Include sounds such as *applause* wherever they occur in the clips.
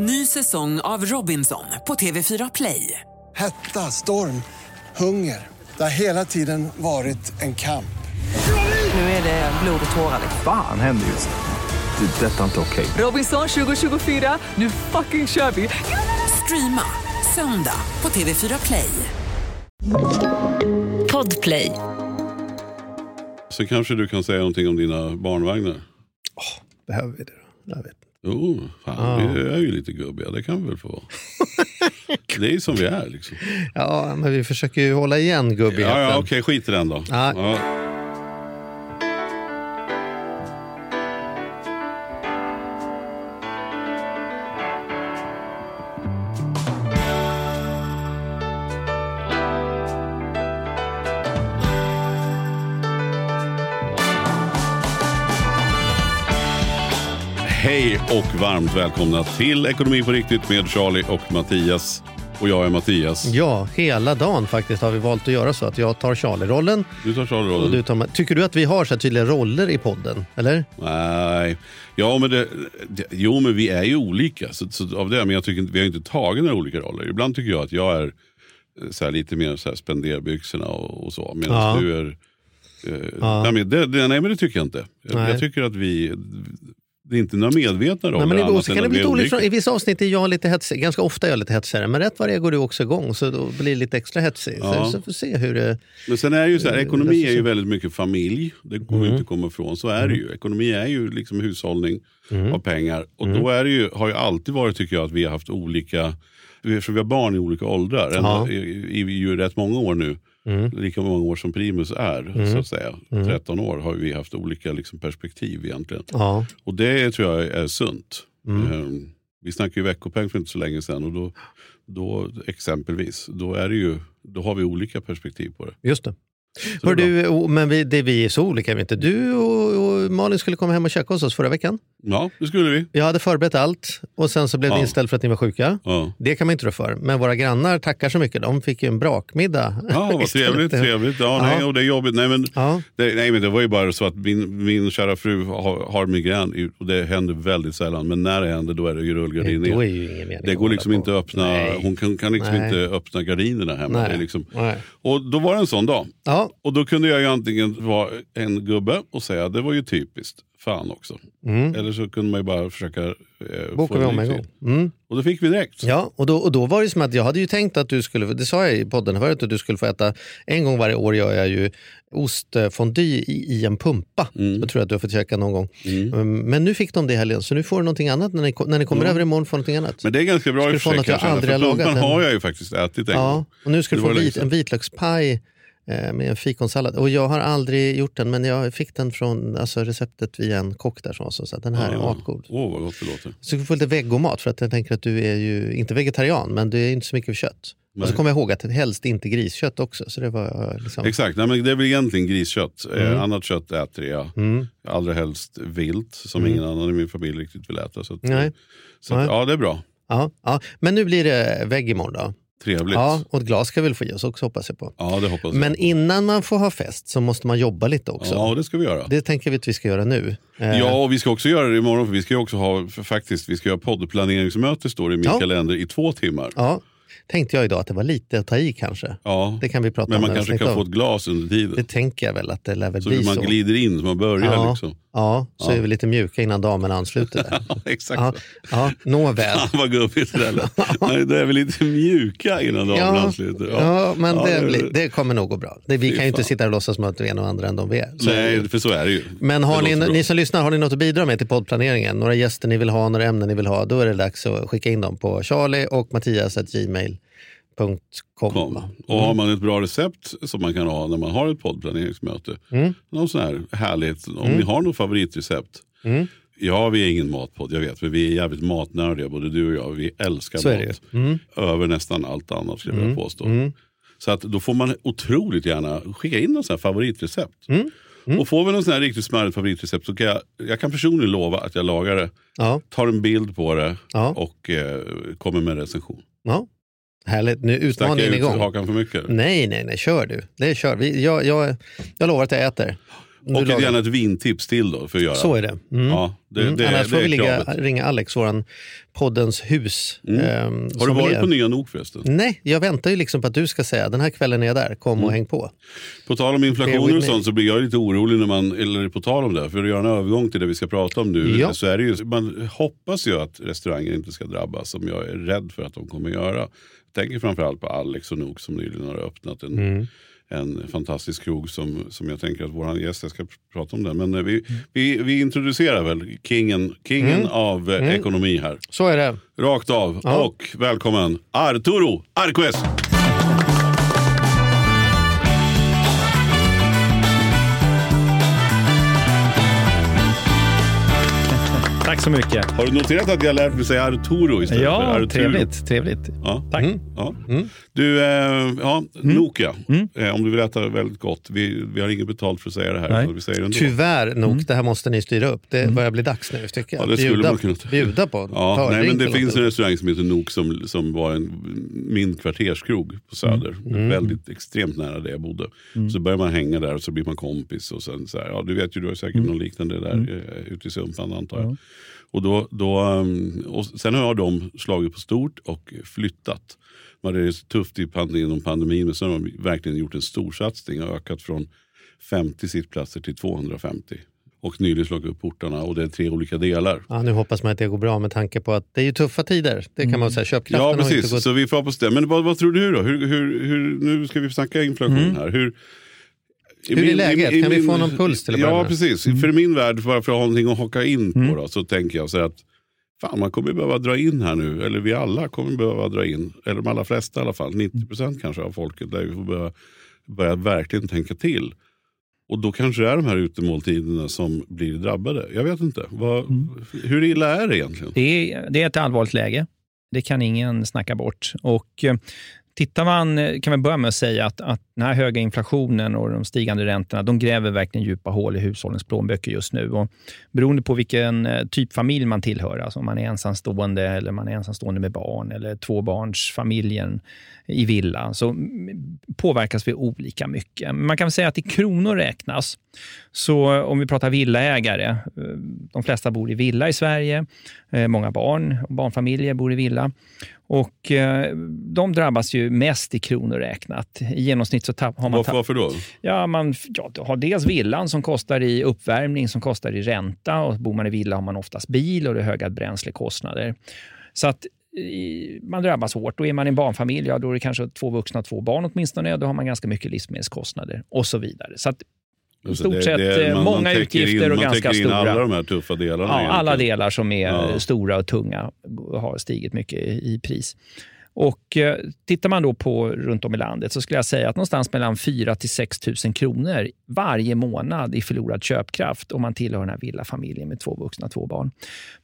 Ny säsong av Robinson på TV4 Play. Hetta, storm, hunger. Det har hela tiden varit en kamp. Nu är det blod och tårar. Fan händer just nu. Det. är Detta är inte okej. Robinson 2024, nu fucking kör vi! Streama söndag på TV4 Play. Podplay. Så kanske du kan säga någonting om dina barnvagnar? Behöver vi det då? Jag vet. Jo, fan, vi är ju lite gubbiga. Det kan vi väl få vara. *laughs* Det är som vi är. Liksom. Ja, men vi försöker ju hålla igen gubbigheten. Ja, ja, okej, skit i den då. Ja. Ja. Och varmt välkomna till Ekonomi på riktigt med Charlie och Mattias. Och jag är Mattias. Ja, hela dagen faktiskt har vi valt att göra så att jag tar Charlie-rollen. Du tar Charlie-rollen. du tar, tycker du att vi har så här tydliga roller i podden? Eller? Nej, ja men det, det, jo men vi är ju olika. Så, så av det, men jag tycker vi har inte tagit några olika roller. Ibland tycker jag att jag är eh, så lite mer så här, spenderbyxorna och, och så. Medan Ja. du är... Eh, nej, men det, det, nej men det tycker jag inte. Jag, jag tycker att vi... Det är inte några medvetna roller. Nej, men ibland så kan det bli olika. I vissa avsnitt är jag lite hetsig. Ganska ofta är jag lite hetsigare. Men rätt vad det är går du också igång. Så då blir det lite extra hetsig. Ja. Så, så får se hur det... Men sen är ju så här, ekonomi är ju väldigt mycket familj. Det går Mm. ju inte att komma ifrån. Så är det ju. Ekonomi är ju liksom hushållning Mm. av pengar. Och då är det ju, har ju alltid varit tycker jag att vi har haft olika, eftersom vi har barn i olika åldrar, Ja. i, i, i ju rätt många år nu. Mm. Lika många år som Primus är, så att säga. 13 år har vi haft olika liksom, perspektiv egentligen. Ja. Och det tror jag är sunt. Mm. Ehm, Vi snackade ju veckopeng för inte så länge sedan och då, då exempelvis, då, är det ju, då har vi olika perspektiv på det. Just det. Hör det du, men vi, det, vi är så olika vi inte. Du och, och Malin skulle komma hem och käka hos oss förra veckan. Ja, det skulle vi. Jag hade förberett allt och sen så blev det Ja. inställt för att ni var sjuka. Ja. Det kan man inte rå för. Men våra grannar tackar så mycket. De fick ju en brakmiddag. Ja, vad *laughs* trevligt. trevligt. Ja, nej, Ja. och det är jobbigt. Nej men, det, nej, men det var ju bara så att min, min kära fru har, har migrän och det händer väldigt sällan. Men när det händer då är det ju rullgardin Då är ner. ju ingen mening Det att går liksom inte att öppna, Nej. hon kan, kan liksom Nej. inte öppna gardinerna hemma. Det liksom, och då var det en sån dag. Ja, Och då kunde jag ju antingen vara en gubbe och säga det var ju typiskt. Fan också. Eller så kunde man ju bara försöka eh, Mm. bokar få vi om en gång. Mm. Och då fick vi direkt. Ja, och då, och då var det som att jag hade ju tänkt att du skulle, det sa jag i podden förut, att du skulle få äta, en gång varje år gör jag ju ostfondy i, i en pumpa. Mm. Jag tror att du har fått käka någon gång. Mm, Men nu fick de det i helgen, så nu får du någonting annat när ni, när ni kommer över imorgon. Får någonting annat. Men det är ganska bra i och för sig jag aldrig För har lagat har jag ju faktiskt ätit en Ja, gång. och nu ska du få vit, en vitlökspaj med en fikonsallad. Och jag har aldrig gjort den, men jag fick den från alltså, receptet via en kock där som sa att den här är asgod. Åh, vad gott det låter. Så du får lite vegomat för att jag tänker att du är ju inte vegetarian men du är inte så mycket för kött. Och så Nej. kommer jag ihåg att det helst inte griskött också. Så det var eh, liksom... Exakt, Nej, men det är väl egentligen griskött. Mm. Eh, annat kött äter jag. Allra helst vilt som ingen annan i min familj riktigt vill äta. Så, att, Mm. Nej. så att, Nej. ja, det är bra. Ja, ja. Men nu blir det vägg imorgon då. Trevligt. Ja, Ja, och ett glas ska vi väl få i oss också hoppas jag på. det hoppas jag. Men innan man får ha fest så måste man jobba lite också. Ja, det ska vi göra. Det tänker vi att vi ska göra nu. Eh, Ja, och vi ska också göra det imorgon för vi ska också ha, faktiskt, vi ska göra poddplaneringsmöte står det i min Ja. kalender i två timmar. ja. Tänkte jag idag att det var lite att ta i kanske. Ja. Det kan vi prata Men om man kanske vi kan få ett glas under tiden. Det tänker jag väl att det lär väl så bli man så. glider in, så man börjar ja, liksom. ja, så är vi lite mjuka innan damerna ansluter. Där. *laughs* Ja, exakt. ja, ja, nåväl. Fan *laughs* vad gubbigt det där lät. *laughs* Det är väl lite mjuka innan damerna Ja, ansluter. ja, men Ja, det, det- blir, det kommer nog gå bra. Det, vi kan ju inte sitta och låtsas som att vi är några andra än de vi är. Så är. Nej, för så är det ju. Men har ni, bra. ni som lyssnar, har ni något att bidra med till poddplaneringen? Några gäster ni vill ha, några ämnen ni vill ha? Då är det dags att skicka in dem på charlie och mattias.gmail.com. Kom. Och har man ett bra recept som man kan ha när man har ett poddplaneringsmöte. Mm. Någon sån här härligt, om ni har något favoritrecept. Mm. Ja, vi är ingen matpodd, jag vet. Men vi är jävligt matnördiga, både du och jag. Vi älskar Så mat. Mm. Över nästan allt annat skulle jag vilja påstå. Så att då får man otroligt gärna skicka in någon sån här favoritrecept. Mm. Och får vi någon sån här riktigt smarrigt favoritrecept så kan jag, jag kan personligen lova att jag lagar det. Ja, Tar en bild på det Ja. och eh, kommer med en recension. ja. Härligt, nu är Stack jag utmaningen ut igång. hakan för mycket? Nej, nej, nej, kör du. Det kör vi. Jag, jag, jag lovar att jag äter. Och ett, gärna ett vintips till då för att göra. Så är det. Mm. Ja, det, Mm. det, Annars det får vi ligga, ringa Alex, våran poddens hus. ehm, Har du varit på Nya Nok förresten? Nej, jag väntar ju liksom på att du ska säga den här kvällen är jag där, kom Mm. och häng på. På tal om with och sånt så blir jag lite orolig när man, eller på tal om det, för att göra en övergång till det vi ska prata om nu. Ja. Så är det ju, man hoppas ju att restauranger inte ska drabbas som jag är rädd för att de kommer göra. Jag tänker framförallt på Alex och Nok som nyligen har öppnat en, Mm. En fantastisk krog som, som jag tänker att vår gäst jag ska prata om den. Men eh, vi, Mm. vi, vi introducerar väl kingen, kingen av eh, ekonomi här. Så är det. Rakt av. Ja. Och välkommen Arturo Arquez. Tack så mycket. Har du noterat att jag lärt mig säga Arturo istället för Ja, Arturo? trevligt. trevligt. Ja. Tack. Ja. Du, eh, ja, Mm. Nokia. Eh, om du vill äta väldigt gott. Vi, vi har inget betalt för att säga det här. Vi säger det ändå. Tyvärr nog, det här måste ni styra upp. Det börjar bli dags nu tycker jag. Ja, det skulle bjuda, man kunna- bjuda på. Ja, nej, men det finns en restaurang som heter Nok som, som var en, min kvarterskrog på Söder. Mm. Väldigt extremt nära där jag bodde. Så börjar man hänga där och så blir man kompis. Och sen så här, ja, du vet ju, du har säkert Mm. något liknande där eh, ute i Sumpan antar jag. Och, då, då, um, och sen har de slagit på stort och flyttat. Men det är så tufft i pandemin, inom pandemin men sen har de verkligen gjort en stor satsning och ökat från 50 sittplatser till 250. Och nyligen slagit upp portarna och det är tre olika delar. Ja, nu hoppas man att det går bra med tanke på att det är ju tuffa tider. Det kan man säga. Köpkraften Mm. Ja, har inte precis. gått... Så vi får hoppas det. Men vad, vad tror du då? Hur, hur, hur, nu ska vi snacka inflation här. Hur, i Mm. Hur är läget? Kan vi få någon puls till att Ja, precis. För min värld, bara för att ha någonting att haka in på, då, så tänker jag så att fan, man kommer behöva dra in här nu. Eller vi alla kommer behöva dra in. Eller de allra flesta i alla fall. 90 procent kanske av folket. Där vi får börja, börja verkligen tänka till. Och då kanske det är de här utemåltiderna som blir drabbade. Jag vet inte. Vad, Hur illa är det egentligen? Det är, det är ett allvarligt läge. Det kan ingen snacka bort. Och eh, Tittar man, eh, kan vi börja med att säga att, att den här höga inflationen och de stigande räntorna, de gräver verkligen djupa hål i hushållens plånböcker just nu. Och beroende på vilken eh, typ familj man tillhör, alltså om man är ensamstående eller man är ensamstående med barn eller tvåbarnsfamiljen i villa, så påverkas vi olika mycket. Man kan väl säga att i kronor räknas, så eh, om vi pratar villaägare, de flesta bor i villa i Sverige, många barn och barnfamiljer bor i villa. Och eh, De drabbas ju mest i kronor räknat. I genomsnitt så tapp, har man Varför, varför då? Ja, man ja, har dels villan som kostar i uppvärmning, som kostar i ränta. och Bor man i villa har man oftast bil och det är höga bränslekostnader. Så att i, man drabbas hårt. Och är man i en barnfamilj, ja, då är det kanske två vuxna och två barn åtminstone. Då har man ganska mycket livsmedelskostnader och så vidare. Så i Alltså, stort det- sett det- eh, man- många man utgifter in, och man ganska täcker in stora. alla de här tuffa delarna. Ja, egentligen. alla delar som är Ja. stora och tunga har stigit mycket i pris. Och eh, Tittar man då på runt om i landet så skulle jag säga att någonstans mellan 4 till 6 000 kronor varje månad i förlorad köpkraft om man tillhör den här villafamiljen med två vuxna två barn.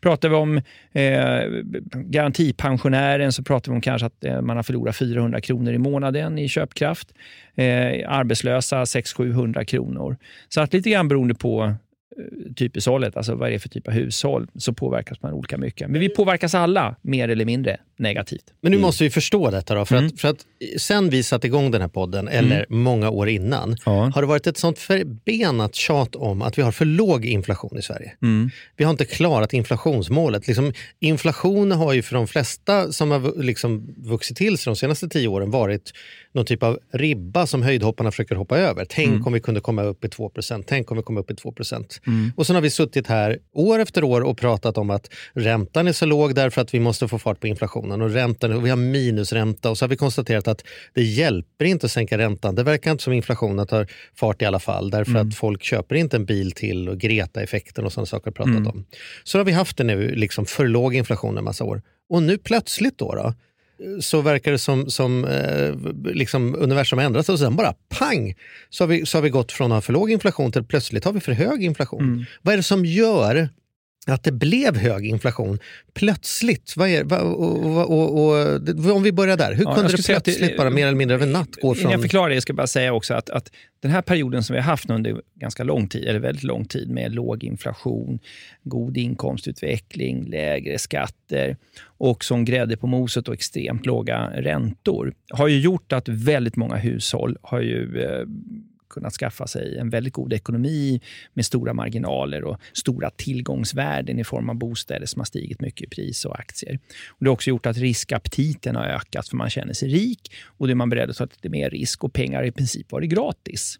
Pratar vi om eh, garantipensionären så pratar vi om kanske att eh, man har förlorat 400 kronor i månaden i köpkraft. Eh, arbetslösa 600-700 kronor. Så att lite grann beroende på eh, typhushållet, alltså vad det är för typ av hushåll, så påverkas man olika mycket. Men vi påverkas alla mer eller mindre negativt. Men Mm. nu måste vi förstå detta då. För, Mm. att, för att sen vi satte igång den här podden, eller många år innan, Ja. har det varit ett sånt förbenat tjat om att vi har för låg inflation i Sverige. Mm. Vi har inte klarat inflationsmålet. Liksom, inflation har ju för de flesta som har liksom vuxit till sig de senaste tio åren varit någon typ av ribba som höjdhopparna försöker hoppa över. Tänk Mm. om vi kunde komma upp i 2% tänk om vi kom upp i 2% Och sen har vi suttit här år efter år och pratat om att räntan är så låg därför att vi måste få fart på inflationen och räntan, och vi har minusränta och så har vi konstaterat att det hjälper inte att sänka räntan. Det verkar inte som inflationen tar fart i alla fall därför att folk köper inte en bil till och Greta-effekten och sådana saker har pratat om. Så har vi haft det nu, liksom för låg inflation en massa år. Och nu plötsligt då, då så verkar det som, som eh, liksom universum har ändrat sig och sen bara pang så har, vi, så har vi gått från att ha för låg inflation till plötsligt har vi för hög inflation. Vad är det som gör att det blev hög inflation plötsligt? Vad är, vad, och, och, och, om vi börjar där, hur Ja, kunde det att det- plötsligt bara mer eller mindre över en natt gå Innan jag från... förklarar det, jag ska bara säga också att, att den här perioden som vi har haft under ganska lång tid, eller väldigt lång tid, med låg inflation, god inkomstutveckling, lägre skatter och som grädde på moset och extremt låga räntor, har ju gjort att väldigt många hushåll har ju eh, kunnat skaffa sig en väldigt god ekonomi med stora marginaler och stora tillgångsvärden i form av bostäder som har stigit mycket i pris och aktier. Och det har också gjort att riskaptiten har ökat för man känner sig rik och då är man beredd att ta lite mer risk och pengar har i princip varit gratis.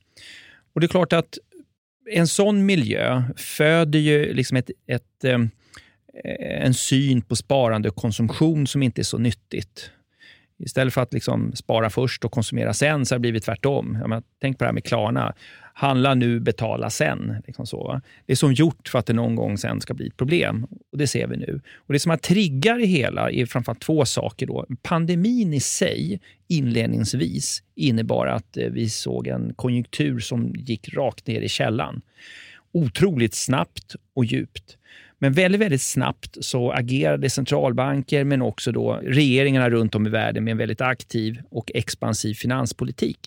Och det är klart att en sån miljö föder ju liksom ett, ett, eh, en syn på sparande och konsumtion som inte är så nyttigt. Istället för att liksom spara först och konsumera sen så har det blivit tvärtom. Menar, tänk på det här med Klarna. Handla nu, betala sen. Liksom så. Det är som gjort för att det någon gång sen ska bli ett problem. Och Det ser vi nu. Och Det som har triggar det hela är framförallt två saker. Då. Pandemin i sig, inledningsvis, innebar att eh, vi såg en konjunktur som gick rakt ner i källan. Otroligt snabbt och djupt. Men väldigt, väldigt snabbt så agerade centralbanker men också då regeringarna runt om i världen med en väldigt aktiv och expansiv finanspolitik.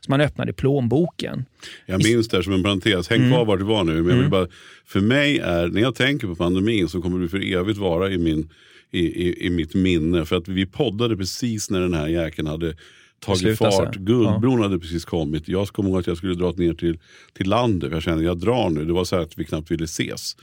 Så man öppnade plånboken. Jag minns det här som en parentes. Häng kvar vart du var nu. Men jag vill bara, för mig är, när jag tänker på pandemin så kommer du för evigt vara i, min, i, i, i mitt minne. För att vi poddade precis när den här jäkeln hade tagit fart. Guldbron hade precis kommit. Jag kom ihåg att jag skulle dra ner till, till landet. Jag kände jag drar nu. Det var så här att vi knappt ville ses.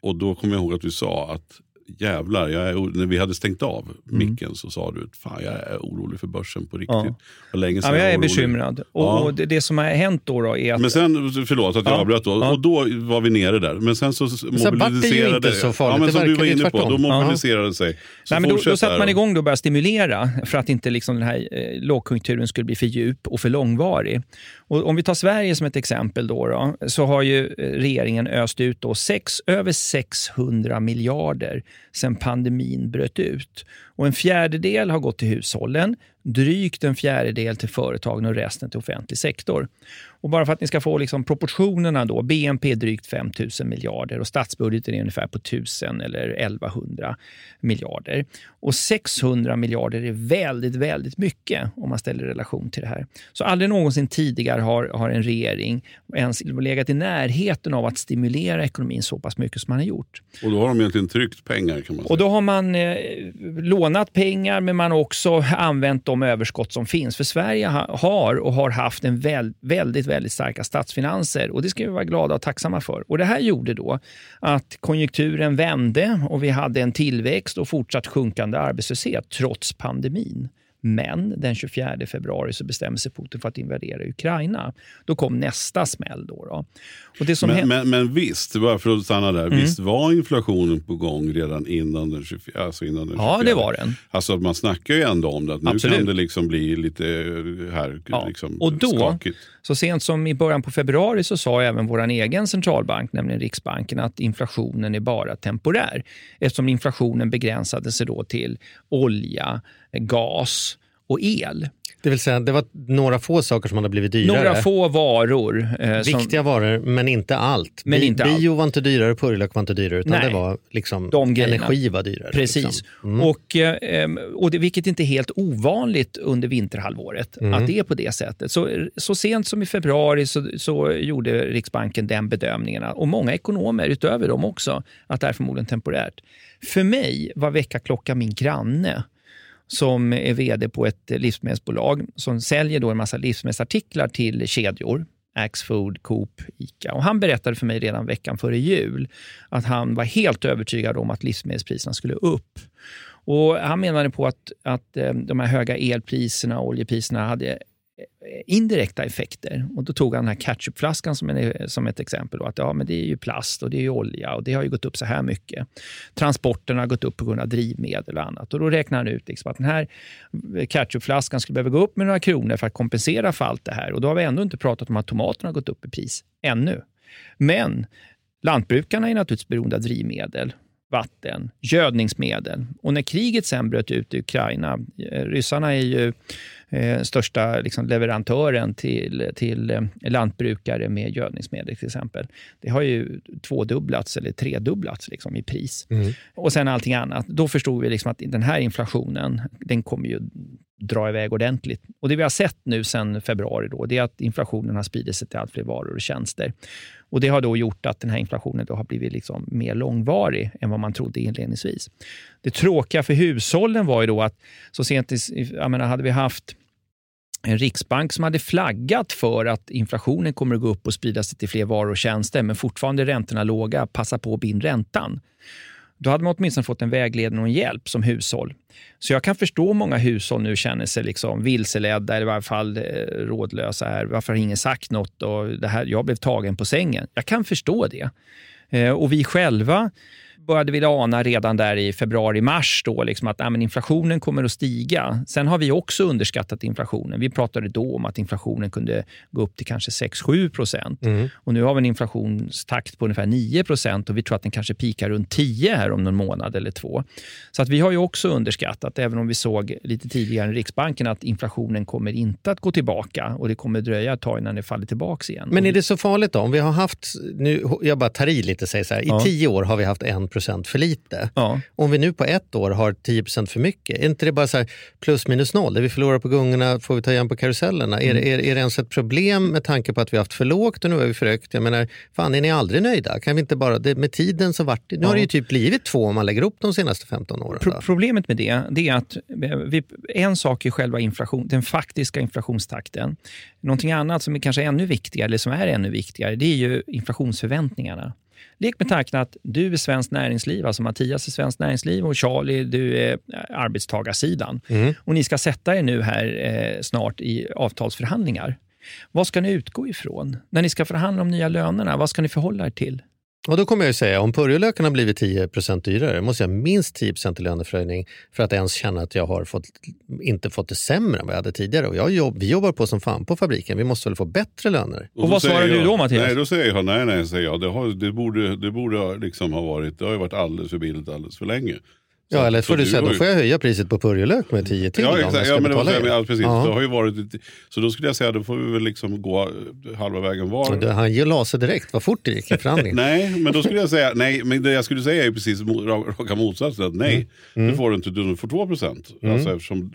Och då kom jag ihåg att du sa att jävlar, jag är, när vi hade stängt av micken så sa du fan jag är orolig för börsen på riktigt. Ja. Vad länge Ja, sedan men jag är orolig. bekymrad. Och, Ja. och det, det som har hänt då, då är att... Men sen, förlåt att jag Ja. avbröt då, Ja. och då var vi nere där. Men sen så så vart det ju mobiliserade... inte så farligt. Ja, men Det som du var inne på, då mobiliserade det sig. Så Nej, men då, då satte man igång då och började stimulera för att inte liksom den här eh, lågkonjunkturen skulle bli för djup och för långvarig. Och om vi tar Sverige som ett exempel då, då så har ju eh, regeringen öst ut då sex, över 600 miljarder sen pandemin bröt ut. Och en fjärdedel har gått till hushållen, drygt en fjärdedel till företagen och resten till offentlig sektor. Och bara för att ni ska få liksom proportionerna då, BNP är drygt 5 000 miljarder och statsbudgeten är ungefär på 1000 eller 1100 miljarder. Och 600 miljarder är väldigt, väldigt mycket om man ställer relation till det här. Så aldrig någonsin tidigare har, har en regering ens legat i närheten av att stimulera ekonomin så pass mycket som man har gjort. Och då har de egentligen tryckt pengar kan man säga. Och då har man eh, lånat pengar, men man har också använt de överskott som finns. För Sverige har och har haft en väl, väldigt, väldigt starka statsfinanser och det ska vi vara glada och tacksamma för. Och Det här gjorde då att konjunkturen vände och vi hade en tillväxt och fortsatt sjunkande arbetslöshet trots pandemin. Men den 24 februari så bestämde sig Putin för att invadera Ukraina. Då kom nästa smäll. Då, då. Och det som men, men, men visst, bara för att stanna där. Mm. Visst var inflationen på gång redan innan den 24? Alltså innan den 24. Ja, det var den. Alltså man snackar ju ändå om det. Att nu Absolut. kan det liksom bli lite här Ja, liksom och då- skakigt. Så sent som i början på februari så sa även vår egen centralbank, nämligen Riksbanken, att inflationen är bara temporär. Eftersom inflationen begränsade sig då till olja, gas och el. Det vill säga, det var några få saker som hade blivit dyrare. Några få varor. Eh, som, Viktiga varor, men inte allt. Men Bi- inte allt. Bio var inte dyrare, purjolök var inte dyrare, utan Nej. det var liksom De grejerna. energi var dyrare. Precis. Liksom. Och, eh, och det, vilket inte är helt ovanligt under vinterhalvåret, att det är på det sättet. Så, så sent som i februari så, så gjorde Riksbanken den bedömningen, och många ekonomer utöver dem också, att det är förmodligen temporärt. För mig var väckarklockan min granne som är vd på ett livsmedelsbolag som säljer då en massa livsmedelsartiklar till kedjor. Axfood, Coop, Ica. Och han berättade för mig redan veckan före jul att han var helt övertygad om att livsmedelspriserna skulle upp. Och Han menade på att, att eh, de här höga elpriserna och oljepriserna hade indirekta effekter. Och Då tog han den här ketchupflaskan som, en, som ett exempel. Då, att ja, men Det är ju plast och det är ju olja och det har ju gått upp så här mycket. Transporterna har gått upp på grund av drivmedel och annat. Och Då räknar han ut liksom att den här ketchupflaskan skulle behöva gå upp med några kronor för att kompensera för allt det här. Och Då har vi ändå inte pratat om att tomaterna har gått upp i pris ännu. Men lantbrukarna är naturligtvis beroende av drivmedel vatten, gödningsmedel. Och när kriget sen bröt ut i Ukraina, eh, ryssarna är ju eh, största liksom, leverantören till, till eh, lantbrukare med gödningsmedel till exempel. Det har ju tvådubblats eller tredubblats liksom, i pris. Och sen allting annat. Då förstod vi liksom att den här inflationen, den kommer ju dra iväg ordentligt. Och Det vi har sett nu sen februari då, det är att inflationen har spridit sig till allt fler varor och tjänster. Och Det har då gjort att den här inflationen då har blivit liksom mer långvarig än vad man trodde inledningsvis. Det tråkiga för hushållen var ju då att så sent i, jag menar, hade vi haft en riksbank som hade flaggat för att inflationen kommer att gå upp och sprida sig till fler varor och tjänster, men fortfarande är räntorna låga, passa på att binda räntan. Då hade man åtminstone fått en vägledning och en hjälp som hushåll. Så jag kan förstå många hushåll nu känner sig liksom vilseledda eller i varje fall eh, rådlösa. Här. Varför har ingen sagt något? Och det här, jag blev tagen på sängen. Jag kan förstå det. Eh, och vi själva började vi ana redan där i februari-mars då liksom att äh, inflationen kommer att stiga. Sen har vi också underskattat inflationen. Vi pratade då om att inflationen kunde gå upp till kanske 6-7 procent. Mm. Och nu har vi en inflationstakt på ungefär 9 procent och vi tror att den kanske pikar runt 10 här om någon månad eller två. Så att vi har ju också underskattat, även om vi såg lite tidigare i Riksbanken att inflationen kommer inte att gå tillbaka och det kommer dröja ett tag innan det faller tillbaka igen. Men är det så farligt då? Om vi har haft, nu, jag bara tar i lite, säger så här, i ja. tio år har vi haft 1 procent för lite. Ja. Om vi nu på ett år har 10 procent för mycket, är inte det bara så plus minus noll? Det vi förlorar på gungorna får vi ta igen på karusellerna. Mm. Är, är, är det ens ett problem med tanke på att vi har haft för lågt och nu har vi för högt? Jag menar, fan är ni aldrig nöjda? Kan vi inte bara, det, med tiden så vart det, nu ja. har det ju typ blivit två om man lägger upp de senaste 15 åren. Pro problemet med det, det är att vi, en sak är själva inflation, den faktiska inflationstakten. Någonting annat som är kanske ännu viktigare, eller som är ännu viktigare, det är ju inflationsförväntningarna. Lek med tanken att du är Svenskt Näringsliv, alltså Mattias är Svenskt Näringsliv och Charlie, du är arbetstagarsidan. Mm. Och ni ska sätta er nu här eh, snart i avtalsförhandlingar. Vad ska ni utgå ifrån? När ni ska förhandla om nya lönerna, vad ska ni förhålla er till? Och då kommer jag säga, om purjolöken har blivit 10 dyrare måste jag ha minst 10 i löneförhöjning för att ens känna att jag har fått, inte fått det sämre än vad jag hade tidigare. Och jag jobb, vi jobbar på som fan på fabriken, vi måste väl få bättre löner. Och, och vad svarar du då Mattias? Nej, då säger jag nej, nej, säger jag. Det, har, det borde, det borde liksom ha varit, det har ju varit alldeles för billigt alldeles för länge. Ja, eller får du säga, då får jag höja priset på purjolök med 10 till. Ja, exakt. Ja, men det var, ja, precis. Det har ju varit, så då skulle jag säga, då får vi väl liksom gå halva vägen var. Du, han la sig direkt, vad fort det gick i förhandlingen. *laughs* nej, men då skulle jag säga, nej, men det jag skulle säga är precis raka motsatsen. Att nej, mm. mm. du får inte, du får 2 procent. Mm. Alltså, eftersom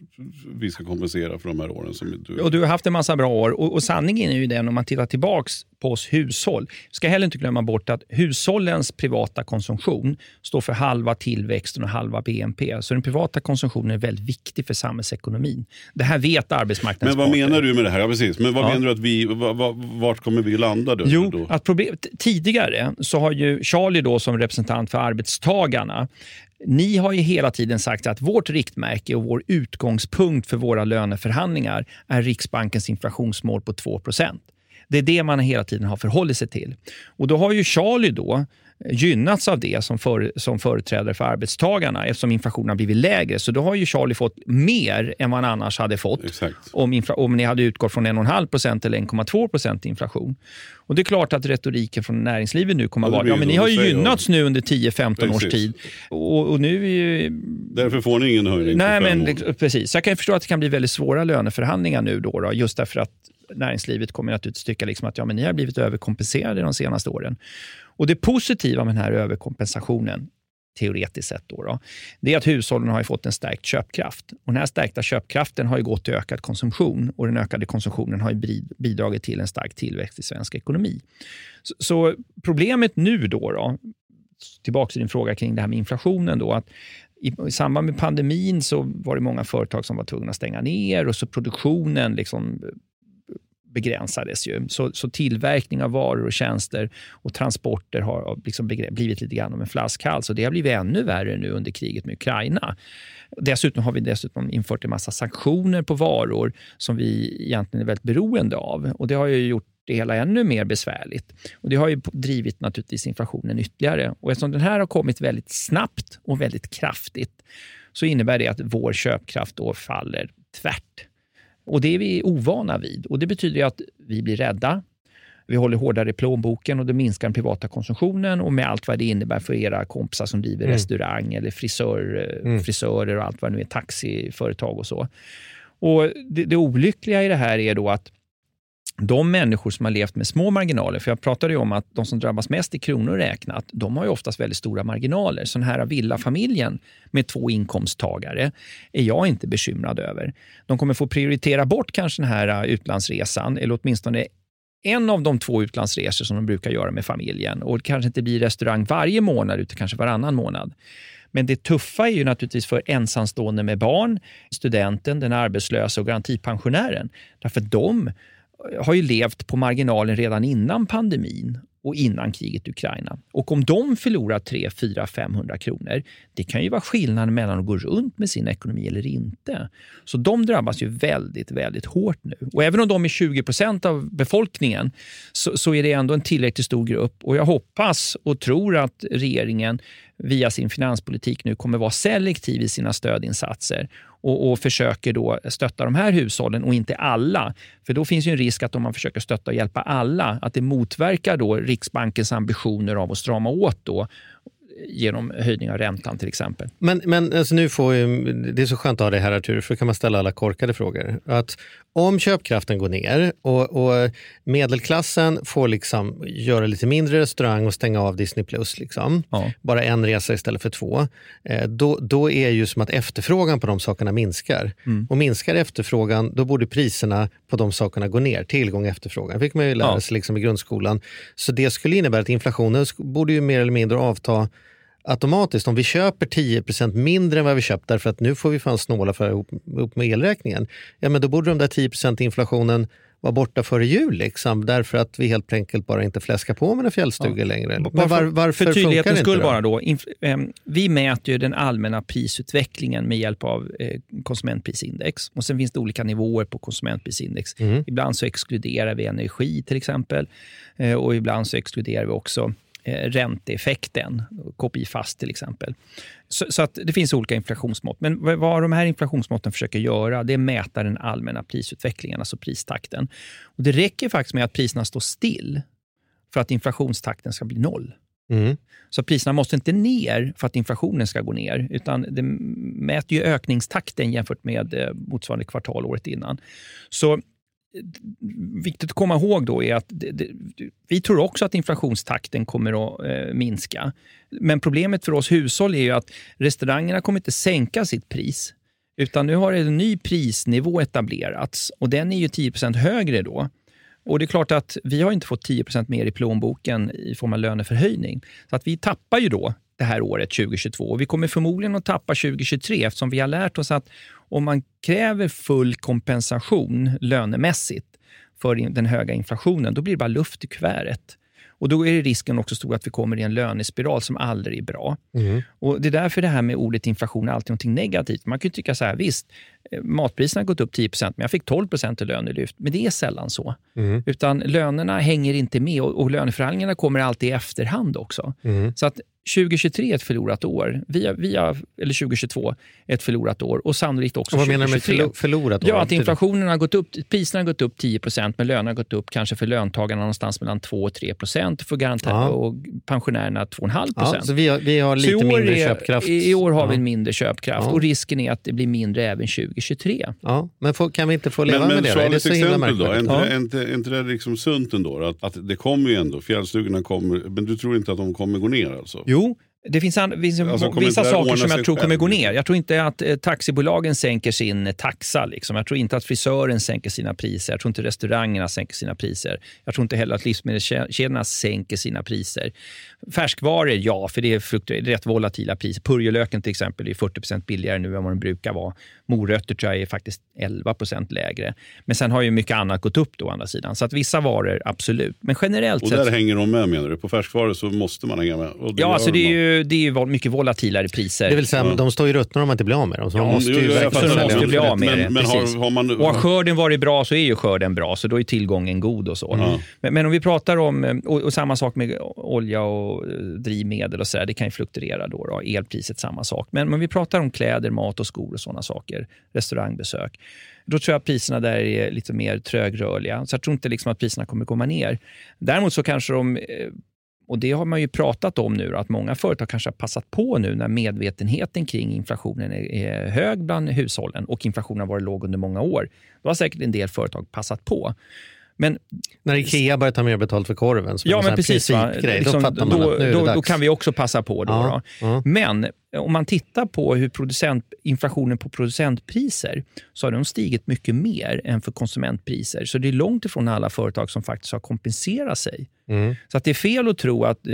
vi ska kompensera för de här åren. Som du... Och du har haft en massa bra år och, och sanningen är ju den om man tittar tillbaks på oss hushåll. Ska heller inte glömma bort att hushållens privata konsumtion står för halva tillväxten och halva BNP. Så den privata konsumtionen är väldigt viktig för samhällsekonomin. Det här vet arbetsmarknadens Men vad parter. menar du med det här? Ja, precis. Men vad ja. menar du att vi, vart kommer vi landa? Då? Jo? Att problem, tidigare så har ju Charlie då som representant för arbetstagarna ni har ju hela tiden sagt att vårt riktmärke och vår utgångspunkt för våra löneförhandlingar är Riksbankens inflationsmål på 2% det är det man hela tiden har förhållit sig till. Och då har ju Charlie då gynnats av det som, för, som företrädare för arbetstagarna eftersom inflationen har blivit lägre. Så då har ju Charlie fått mer än vad han annars hade fått om, infla, om ni hade utgått från 1,5 eller 1,2% inflation. Och Det är klart att retoriken från näringslivet nu kommer att vara ja, men ni har ju gynnats nu under 10-15 års tid. Och, och, nu ju... Därför får ni ingen höjning Nej, men, Precis. Jag kan förstå att det kan bli väldigt svåra löneförhandlingar nu då, då just därför att näringslivet kommer naturligtvis tycka liksom att ja, men ni har blivit överkompenserade de senaste åren. Och Det positiva med den här överkompensationen teoretiskt sett, då, då, det är att hushållen har fått en stärkt köpkraft. Och den här stärkta köpkraften har gått till ökad konsumtion och den ökade konsumtionen har bidragit till en stark tillväxt i svensk ekonomi. Så, så problemet nu då, då tillbaka till din fråga kring det här med inflationen, då, att i, i, samband med pandemin så var det många företag som var tvungna att stänga ner och så produktionen liksom begränsades ju. Så, så tillverkning av varor och tjänster och transporter har liksom blivit lite grann av en flaskhals. Och det har blivit ännu värre nu under kriget med Ukraina. Dessutom har vi dessutom infört en massa sanktioner på varor som vi egentligen är väldigt beroende av. Och Det har ju gjort det hela ännu mer besvärligt. Och Det har ju drivit naturligtvis inflationen ytterligare. Och Eftersom den här har kommit väldigt snabbt och väldigt kraftigt så innebär det att vår köpkraft då faller tvärt och Det är vi ovana vid och det betyder att vi blir rädda. Vi håller hårdare i plånboken och det minskar den privata konsumtionen och med allt vad det innebär för era kompisar som driver mm. restaurang eller frisör, mm. frisörer och allt vad det nu är, taxiföretag och så. Och det, det olyckliga i det här är då att de människor som har levt med små marginaler, för jag pratade ju om att de som drabbas mest i kronor räknat, de har ju oftast väldigt stora marginaler. Så den här villafamiljen med två inkomsttagare är jag inte bekymrad över. De kommer få prioritera bort kanske den här äh, utlandsresan, eller åtminstone en av de två utlandsresor som de brukar göra med familjen och det kanske inte blir restaurang varje månad utan kanske varannan månad. Men det tuffa är ju naturligtvis för ensamstående med barn, studenten, den arbetslösa och garantipensionären. Därför de har ju levt på marginalen redan innan pandemin och innan kriget i Ukraina. Och om de förlorar 3, 4, 500 kronor, det kan ju vara skillnaden mellan att gå runt med sin ekonomi eller inte. Så de drabbas ju väldigt, väldigt hårt nu. Och även om de är 20 procent av befolkningen så, så, är det ändå en tillräckligt stor grupp. Och jag hoppas och tror att regeringen via sin finanspolitik nu kommer vara selektiv i sina stödinsatser och, och, försöker då stötta de här hushållen och inte alla. För då finns ju en risk att om man försöker stötta och hjälpa alla, att det motverkar då Riksbankens ambitioner av att strama åt då genom höjning av räntan till exempel. Men, men alltså nu får ju, det är så skönt att ha dig här Artur, för då kan man ställa alla korkade frågor. Att om köpkraften går ner och, och medelklassen får liksom göra lite mindre restaurang och stänga av Disney Plus, liksom, ja. bara en resa istället för två, eh, då, då är ju som att efterfrågan på de sakerna minskar. Mm. Och minskar efterfrågan, då borde priserna på de sakerna gå ner. Tillgång och efterfrågan. Fick man ju lära sig liksom i grundskolan. Så det skulle innebära att inflationen borde ju mer eller mindre avta automatiskt, om vi köper 10% mindre än vad vi köpt därför att nu får vi fan snåla för ihop med elräkningen, ja men då borde de där 10% inflationen vara borta före jul liksom, därför att vi helt enkelt bara inte fläskar på med en fjällstuga ja. längre. Men var, varför för tydlighetens skull då? bara då. Eh, vi mäter ju den allmänna prisutvecklingen med hjälp av eh, konsumentprisindex. Och Sen finns det olika nivåer på konsumentprisindex. Mm. Ibland så exkluderar vi energi till exempel eh, och ibland så exkluderar vi också ränteeffekten, KPI fast till exempel. Så, så, att det finns olika inflationsmått. Men vad de här inflationsmåtten försöker göra, det är mäta den allmänna prisutvecklingen, alltså pristakten. Och det räcker faktiskt med att priserna står still för att inflationstakten ska bli noll. Mm. Så priserna måste inte ner för att inflationen ska gå ner, utan det mäter ju ökningstakten jämfört med eh, motsvarande kvartal året innan. Så viktigt att komma ihåg då är att det, det, vi tror också att inflationstakten kommer att eh, minska. Men problemet för oss hushåll är ju att restaurangerna kommer inte sänka sitt pris. Utan nu har en ny prisnivå etablerats och den är ju 10% högre då. Och det är klart att vi har inte fått 10% mer i plånboken i form av löneförhöjning. Så att vi tappar ju då det här året 2022. Och vi kommer förmodligen att tappa 2023 eftersom vi har lärt oss att om man kräver full kompensation lönemässigt för den höga inflationen, då blir det bara luft i kuvertet. Och Då är risken också stor att vi kommer i en lönespiral som aldrig är bra. Mm. Och Det är därför det här med ordet inflation är alltid något negativt. Man kan tycka så här, visst, eh, matpriserna har gått upp 10% men jag fick 12% i lönelyft. Men det är sällan så. Mm. Utan lönerna hänger inte med och, och löneförhandlingarna kommer alltid i efterhand också. Mm. Så att 2023 är ett förlorat år. Via, via, eller 2022 är ett förlorat år och sannolikt också och vad 2023. menar du med förlorat år? Ja, att inflationen har gått upp, priserna har gått upp 10% men lönerna har gått upp kanske för löntagarna någonstans mellan 2 och 3% för garanterna och pensionärerna 2,5 ja, Så vi har, vi har lite mindre är, köpkraft? I år har ja. vi en mindre köpkraft ja. och risken är att det blir mindre även 2023. Ja, men får, kan vi inte få leva men, med men, det? Men ett exempel då, är inte, ja. är inte, är inte det liksom sunt ändå? Att, att det kommer ju ändå, fjällstugorna kommer, men du tror inte att de kommer gå ner alltså? Jo, det finns, an, finns alltså, vissa saker som jag tror kommer gå ner. Jag tror inte att eh, taxibolagen sänker sin eh, taxa. Liksom. Jag tror inte att frisören sänker sina priser. Jag tror inte restaurangerna sänker sina priser. Jag tror inte heller att livsmedelskedjorna sänker sina priser. Färskvaror, ja, för det är, det är rätt volatila priser. Purjolöken till exempel är 40% billigare nu än vad den brukar vara. Morötter tror jag är faktiskt 11% lägre. Men sen har ju mycket annat gått upp då, å andra sidan. Så att vissa varor, absolut. Men generellt Och sett... där hänger de med menar du? På färskvaror så måste man hänga med? ja, alltså det är ju det är ju mycket volatilare priser. Det vill säga, ja. de står ju ruttna om man inte blir av med dem. Så ja, man måste ju måste bli av med men, det. Men har, har man, och har skörden varit bra så är ju skörden bra, så då är tillgången god och så. Mm. Men, men, om vi pratar om, och, och, samma sak med olja och eh, drivmedel och så där, det kan ju fluktuera då, då. Elpriset samma sak. Men om vi pratar om kläder, mat och skor och sådana saker, restaurangbesök, då tror jag att priserna där är lite mer trögrörliga. Så jag tror inte liksom att priserna kommer komma ner. Däremot så kanske de eh, och Det har man ju pratat om nu, att många företag kanske har passat på nu när medvetenheten kring inflationen är hög bland hushållen och inflationen har varit låg under många år. Då har säkert en del företag passat på. Men När Ikea börjar ta mer betalt för korven, som Ja, en men precis. Principgrej, Liksom, då fattar man då, att nu är det då, dags. då kan vi också passa på. Då, Ja, då. ja. Men om man tittar på hur producent, inflationen på producentpriser så har de stigit mycket mer än för konsumentpriser. Så det är långt ifrån alla företag som faktiskt har kompenserat sig. Mm. Så att det är fel att tro att eh,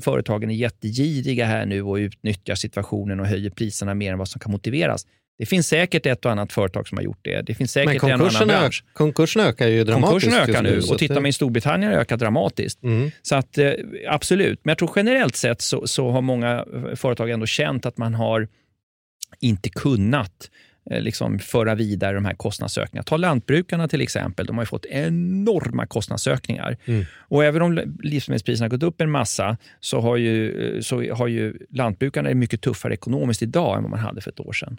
företagen är jättegiriga här nu och utnyttjar situationen och höjer priserna mer än vad som kan motiveras. Det finns säkert ett och annat företag som har gjort det. Det finns säkert en och annan bransch. konkurserna ökar ju dramatiskt Konkurserna ökar nu och tittar man i Storbritannien har det ökat dramatiskt. Mm. Så att, eh, absolut, men jag tror generellt sett så, så har många företag ändå känt att man har inte kunnat liksom föra vidare de här kostnadsökningarna. Ta lantbrukarna till exempel. De har fått enorma kostnadsökningar. Mm. Och även om livsmedelspriserna har gått upp en massa så har ju, eh, så har ju lantbrukarna det mycket tuffare ekonomiskt idag än vad man hade för ett år sedan.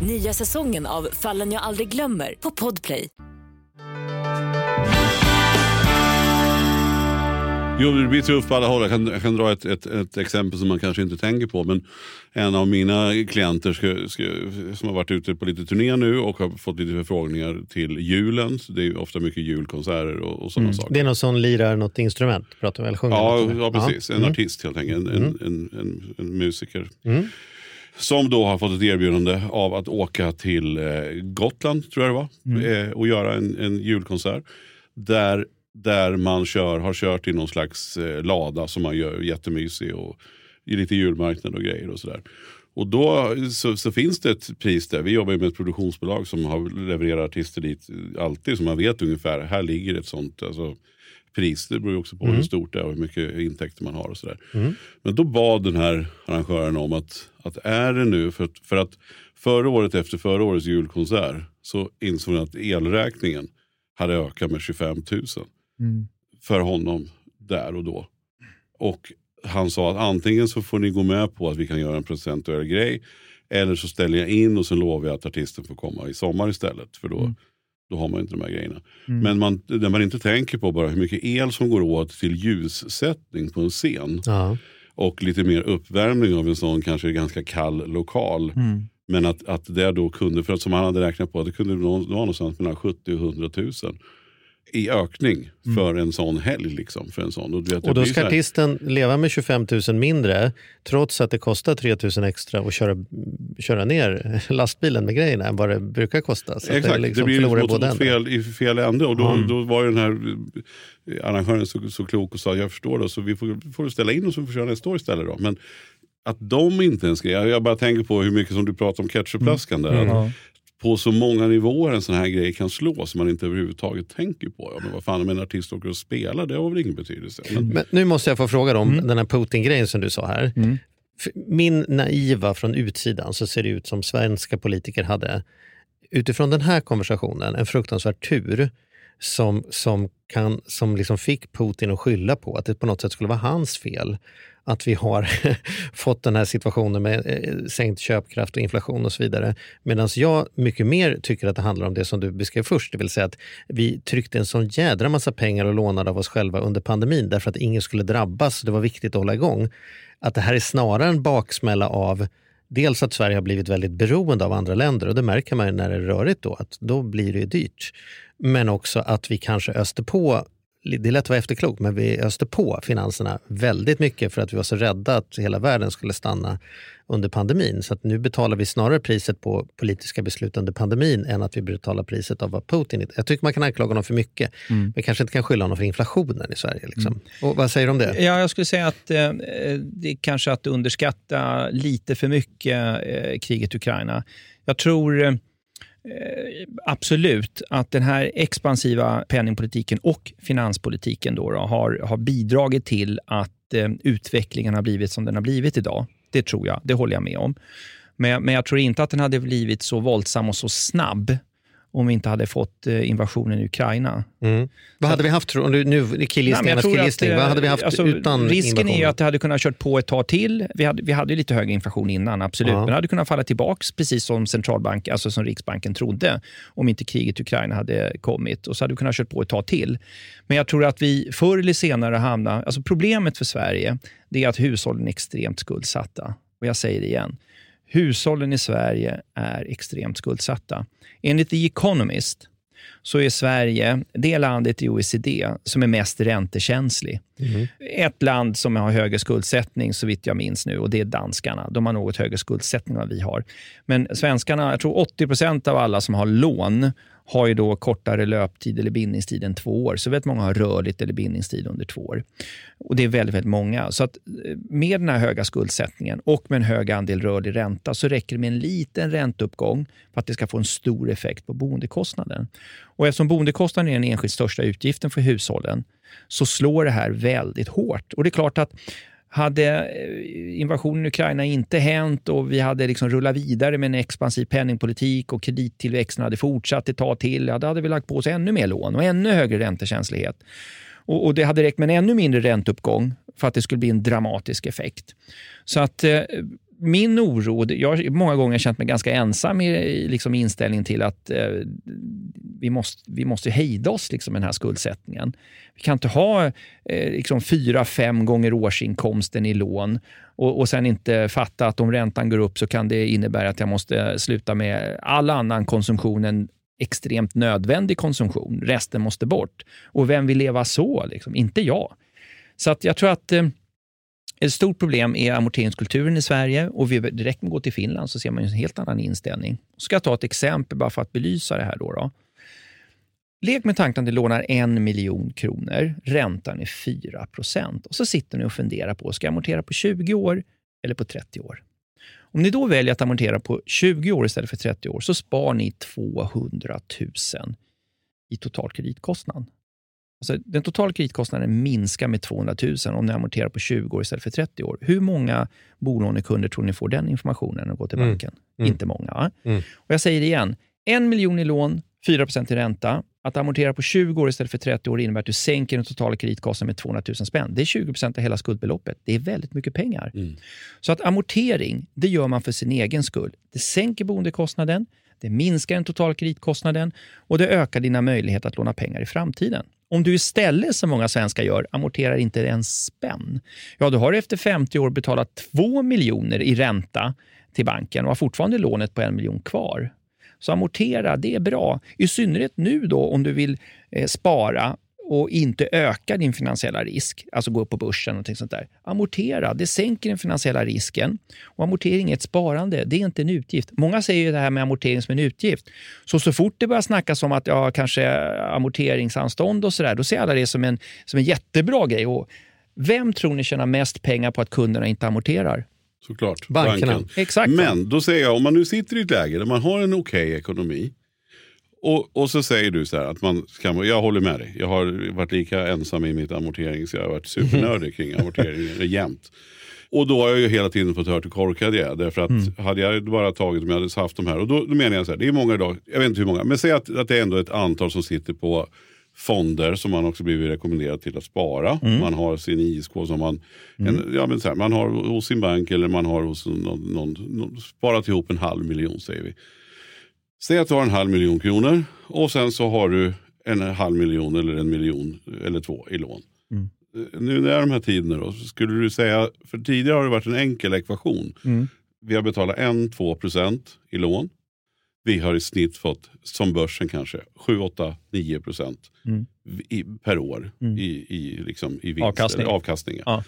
Nya säsongen av Fallen jag aldrig glömmer på Podplay. Jo, det blir tufft på alla håll. Jag kan, jag kan dra ett, ett, ett exempel som man kanske inte tänker på. Men en av mina klienter ska, ska, som har varit ute på lite turné nu och har fått lite förfrågningar till julen. Så det är ofta mycket julkonserter och, och sådana saker. Det är någon som lirar något instrument, pratar eller sjunger Ja, ja, precis. En Mm. artist helt enkelt. En, en, en, en, en musiker. Mm. Som då har fått ett erbjudande av att åka till eh, Gotland, tror jag det var. Eh, och göra en, en julkonsert. Där, där man kör, har kört i någon slags eh, lada som man gör jättemysig. Och i lite julmarknad och grejer och sådär. Och då så, så finns det ett pris där. Vi jobbar med ett produktionsbolag som har levererat artister dit alltid. Så man vet ungefär, här ligger ett sånt alltså, pris. Det beror också på hur stort det är och hur mycket intäkter man har och sådär. Men då bad den här arrangören om att, att är det nu, för att, för att förra året efter förra årets julkonsert så insåg han att elräkningen hade ökat med 25 000 för honom där och då. Och han sa att antingen så får ni gå med på att vi kan göra en procentuell grej eller så ställer jag in och så lovar jag att artisten får komma i sommar istället. För då, då har man inte de här grejerna. Men man, när man inte tänker på bara hur mycket el som går åt till ljussättning på en scen Ja. och lite mer uppvärmning av en sån kanske ganska kall lokal. Men att, att det då kunde, för att som han hade räknat på, att det kunde vara någonstans mellan 70 och 100 000 i ökning för en sån helg. Liksom, för en sån. Och, vet, det Och då blir ska artisten leva med 25 000 mindre trots att det kostar 3 000 extra att köra, köra ner *laughs* lastbilen med grejerna än vad det brukar kosta. Så Exakt, det, det, liksom blir åt, både åt ändar. fel, i fel ände. Och då, då var ju den här eh, arrangören så, så klok och sa, jag förstår det, så vi får, får ställa in och så får köra nästa år istället. Då. Men att de inte ens grejer, jag bara tänker på hur mycket som du pratar om ketchupflaskan där. Att på så många nivåer en sån här grej kan slå som man inte överhuvudtaget tänker på. Ja, men vad fan om en artist åker och spelar, det har väl ingen betydelse. Men, Men nu måste jag få fråga om Mm. den här Putin-grejen som du sa här. För Min naiva från utsidan så ser det ut som svenska politiker hade utifrån den här konversationen en fruktansvärd tur som, som, kan, som liksom fick Putin att skylla på att det på något sätt skulle vara hans fel att vi har *laughs* fått den här situationen med eh, sänkt köpkraft och inflation och så vidare. Medan jag mycket mer tycker att det handlar om det som du beskrev först, det vill säga att vi tryckte en sån jädra massa pengar och lånade av oss själva under pandemin därför att ingen skulle drabbas. Det var viktigt att hålla igång. Att det här är snarare en baksmälla av dels att Sverige har blivit väldigt beroende av andra länder och det märker man ju när det är rörigt då, att då blir det dyrt. Men också att vi kanske öste på det är lätt att vara efterklok, men vi öste på finanserna väldigt mycket för att vi var så rädda att hela världen skulle stanna under pandemin. Så att nu betalar vi snarare priset på politiska beslut under pandemin än att vi betalar priset av vad Putin... Jag tycker man kan anklaga honom för mycket, Mm. men kanske inte kan skylla honom för inflationen i Sverige. Liksom. Och vad säger du om det? Ja, jag skulle säga att eh, det är kanske att underskatta lite för mycket eh, kriget i Ukraina. Jag tror eh, Eh, absolut att den här expansiva penningpolitiken och finanspolitiken då, då har, har bidragit till att eh, utvecklingen har blivit som den har blivit idag. Det tror jag, det håller jag med om. Men, men jag tror inte att den hade blivit så våldsam och så snabb om vi inte hade fått eh, invasionen i Ukraina. Mm. Vad hade vi haft, tror du? Nu killgissning. Vad hade vi eh, haft alltså, utan Risken är ju att det hade kunnat kört på ett tag till. Vi hade, vi hade lite hög inflation innan, absolut. Ja. Men det hade kunnat falla tillbaka precis som centralbank, alltså som Riksbanken trodde, om inte kriget i Ukraina hade kommit. Och så hade vi kunnat kört på ett tag till. Men jag tror att vi förr eller senare hamnar... Alltså problemet för Sverige det är att hushållen är extremt skuldsatta. Och jag säger det igen. Hushållen i Sverige är extremt skuldsatta. Enligt The Economist så är Sverige det landet i OECD som är mest räntekänslig. Ett land som har högre skuldsättning, så vitt jag minns nu, och det är danskarna. De har något högre skuldsättning än vad vi har. Men svenskarna, jag tror 80 procent av alla som har lån har ju då kortare löptid eller bindningstid än två år. Så väldigt många har rörligt eller bindningstid under två år. Och Det är väldigt, väldigt många. Så att eh, med den här höga skuldsättningen och med en hög andel rörlig ränta så räcker det med en liten ränteuppgång för att det ska få en stor effekt på boendekostnaden. Och eftersom boendekostnaden är den enskilt största utgiften för hushållen så slår det här väldigt hårt. Och det är klart att hade eh, invasionen i Ukraina inte hänt och vi hade liksom rullat vidare med en expansiv penningpolitik och kredittillväxten hade fortsatt ett tag till, ja, då hade vi lagt på oss ännu mer lån och ännu högre räntekänslighet. Och, och det hade räckt med en ännu mindre ränteuppgång för att det skulle bli en dramatisk effekt. Så att eh, min oro, jag har många gånger känt mig ganska ensam i, i liksom inställningen till att eh, vi, måste, vi måste hejda oss liksom, med den här skuldsättningen. Vi kan inte ha eh, liksom fyra, fem gånger årsinkomsten i lån och, och sen inte fatta att om räntan går upp så kan det innebära att jag måste sluta med all annan konsumtion än extremt nödvändig konsumtion. Resten måste bort. Och vem vill leva så? Liksom? Inte jag. Så att jag tror att eh, ett stort problem är amorteringskulturen i Sverige och vi direkt med att gå till Finland så ser man en helt annan inställning. Ska jag ta ett exempel bara för att belysa det här. Då, då. Lek med tanken att ni lånar en miljon kronor, räntan är 4 procent och så sitter ni och funderar på, ska jag amortera på 20 år eller på 30 år? Om ni då väljer att amortera på 20 år istället för 30 år så spar ni 200 000 i total kreditkostnad. Alltså, den totala kreditkostnaden minskar med 200 000 om ni amorterar på 20 år istället för 30 år. Hur många bolånekunder tror ni får den informationen och går till Mm. banken? Mm. Inte många. Mm. Och jag säger det igen. En miljon i lån, 4% i ränta. Att amortera på 20 år istället för 30 år innebär att du sänker den totala kreditkostnaden med 200 000 spänn. Det är 20% av hela skuldbeloppet. Det är väldigt mycket pengar. Mm. Så att amortering, det gör man för sin egen skull. Det sänker boendekostnaden, det minskar den totala kreditkostnaden och det ökar dina möjligheter att låna pengar i framtiden. Om du istället, som många svenskar gör, amorterar inte en spänn, ja då har du efter 50 år betalat 2 miljoner i ränta till banken och har fortfarande lånet på en miljon kvar. Så amortera, det är bra. I synnerhet nu då om du vill eh, spara och inte öka din finansiella risk, alltså gå upp på börsen och sånt där. Amortera, det sänker den finansiella risken. Och amortering är ett sparande, det är inte en utgift. Många säger ju det här med amortering som en utgift. Så så fort det börjar snackas om att ja, kanske amorteringsanstånd och sådär, då ser alla det som en, som en jättebra grej. Och vem tror ni tjänar mest pengar på att kunderna inte amorterar? Såklart. Bankerna. Banken. Exakt. Men då säger jag, om man nu sitter i ett läge där man har en okej ekonomi. Och, och så säger du så här att man kan, jag håller med dig. Jag har varit lika ensam i mitt amortering så jag har varit supernördig kring *laughs* amorteringen jämt. Och då har jag ju hela tiden fått höra hur korkad jag är. Därför att hade jag bara tagit om jag hade haft de här. Och då, då menar jag så här, det är många idag, jag vet inte hur många. Men säg att, att det är ändå ett antal som sitter på fonder som man också blivit rekommenderad till att spara. Man har sin ISK som man, en, ja, men så här, man har hos sin bank eller man har hos någon, någon, någon, sparat ihop en halv miljon säger vi. Säg att du har en halv miljon kronor och sen så har du en halv miljon eller en miljon eller två i lån. Eh, Nu när de här tiderna då, skulle du säga, för tidigare har det varit en enkel ekvation. Vi har betalat 1-2% i lån. Vi har i snitt fått, som börsen kanske, 7, 8, 9 procent i, per år i, i, liksom, i vinst, Avkastning. Eller avkastningar. Ja.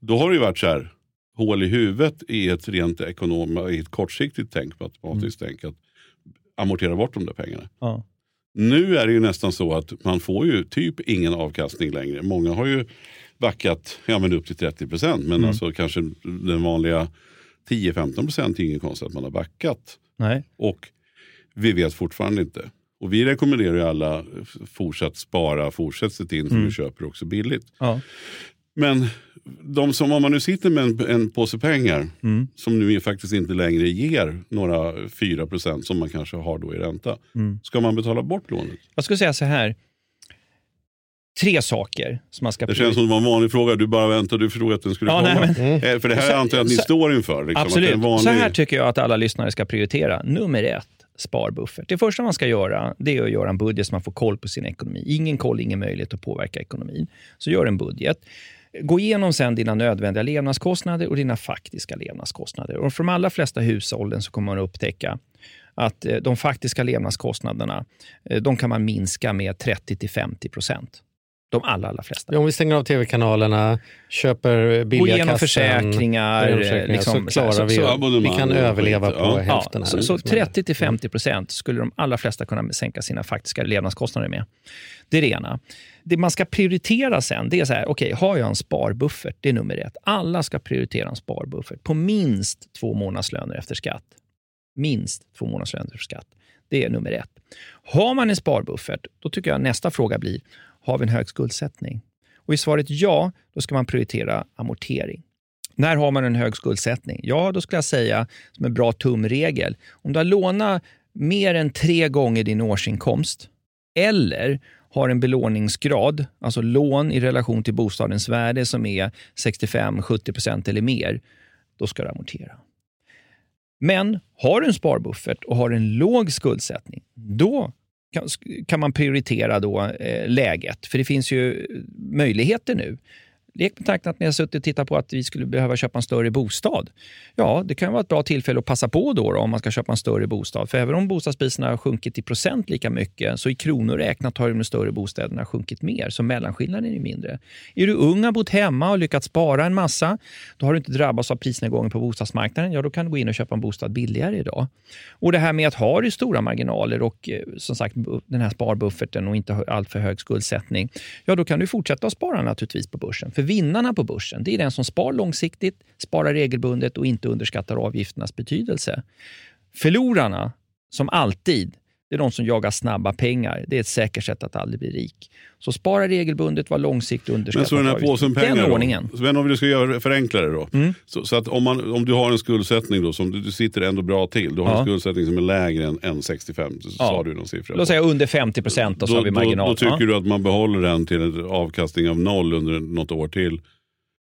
Då har det ju varit så här, hål i huvudet i ett rent ekonom, i ett kortsiktigt tänk, matematiskt tänk, att amortera bort de där pengarna. Ja. Nu är det ju nästan så att man får ju typ ingen avkastning längre. Många har ju backat ja, men upp till 30 procent. Men alltså kanske den vanliga 10-15 procent är ingen konst att man har backat. Nej. Och vi vet fortfarande inte. Och vi rekommenderar ju alla f- fortsatt spara, fortsätt se in för du köper också billigt. Ja. Men de som, om man nu sitter med en, en påse pengar som nu faktiskt inte längre ger några 4 procent som man kanske har då i ränta. Ska man betala bort lånet? Jag skulle säga så här. Tre saker som man ska Det känns som det var en vanlig fråga. Du bara väntar, du förstod att den skulle Ja, komma. nej, Eh, För det här antar jag att ni så- står inför. Liksom, Att Absolut. vanlig... Så här tycker jag att alla lyssnare ska prioritera. Nummer ett, sparbuffert. Det första man ska göra det är att göra en budget så man får koll på sin ekonomi. Ingen koll, ingen möjlighet att påverka ekonomin. Så gör en budget. Gå igenom sen dina nödvändiga levnadskostnader och dina faktiska levnadskostnader. Och för de allra flesta hushållen så kommer man att upptäcka att eh, de faktiska levnadskostnaderna eh, de kan man minska med 30-50 procent. De allra, allra flesta. Ja, om vi stänger av tv-kanalerna, köper billiga kassen, försäkringar. gå igenom försäkringar, liksom, så klarar så- vi, så- vi kan och överleva på ja. hälften. Ja, här, så, så liksom. 30-50 procent skulle de allra flesta kunna sänka sina faktiska levnadskostnader med. Det är det ena. Det man ska prioritera sen, det är så här, okej, har jag en sparbuffert? Det är nummer ett. Alla ska prioritera en sparbuffert på minst två månadslöner efter skatt. Minst två månadslöner efter skatt. Det är nummer ett. Har man en sparbuffert, då tycker jag nästa fråga blir, har vi en hög skuldsättning? Och i svaret ja, då ska man prioritera amortering. När har man en hög skuldsättning? Ja, då skulle jag säga som en bra tumregel. Om du har lånat mer än tre gånger din årsinkomst eller har en belåningsgrad, alltså lån i relation till bostadens värde som är 65-70% eller mer, då ska du amortera. Men har du en sparbuffert och har en låg skuldsättning, då kan, kan man prioritera då, eh, läget. För det finns ju möjligheter nu. Lek med tanken att ni har suttit och tittat på att vi skulle behöva köpa en större bostad. Ja, det kan vara ett bra tillfälle att passa på då, då om man ska köpa en större bostad. För även om bostadspriserna har sjunkit i procent lika mycket, så i kronor räknat har de större bostäderna sjunkit mer, så mellanskillnaden är mindre. Är du ung, har bott hemma och lyckats spara en massa, då har du inte drabbats av prisnedgången på bostadsmarknaden. Ja, då kan du gå in och köpa en bostad billigare idag. Och det här med att ha du stora marginaler och eh, som sagt den här sparbufferten och inte alltför hög skuldsättning, ja då kan du fortsätta att spara naturligtvis på börsen. För vinnarna på börsen, det är den som spar långsiktigt, sparar regelbundet och inte underskattar avgifternas betydelse. Förlorarna, som alltid, det är de som jagar snabba pengar. Det är ett säkert sätt att aldrig bli rik. Så spara regelbundet, var långsiktig och underskatta Men så den här påsen pengar Den då? ordningen. Så Men om vi ska göra förenkla det då. Mm. Så, så att om, man, om du har en skuldsättning då, som du, du sitter ändå bra till. Du har Ja. en skuldsättning som är lägre än, än 65. Så Ja. sa du någon siffra. Låt säga under 50 procent så då, har vi marginal. Då, då tycker Ja. du att man behåller den till en avkastning av noll under något år till.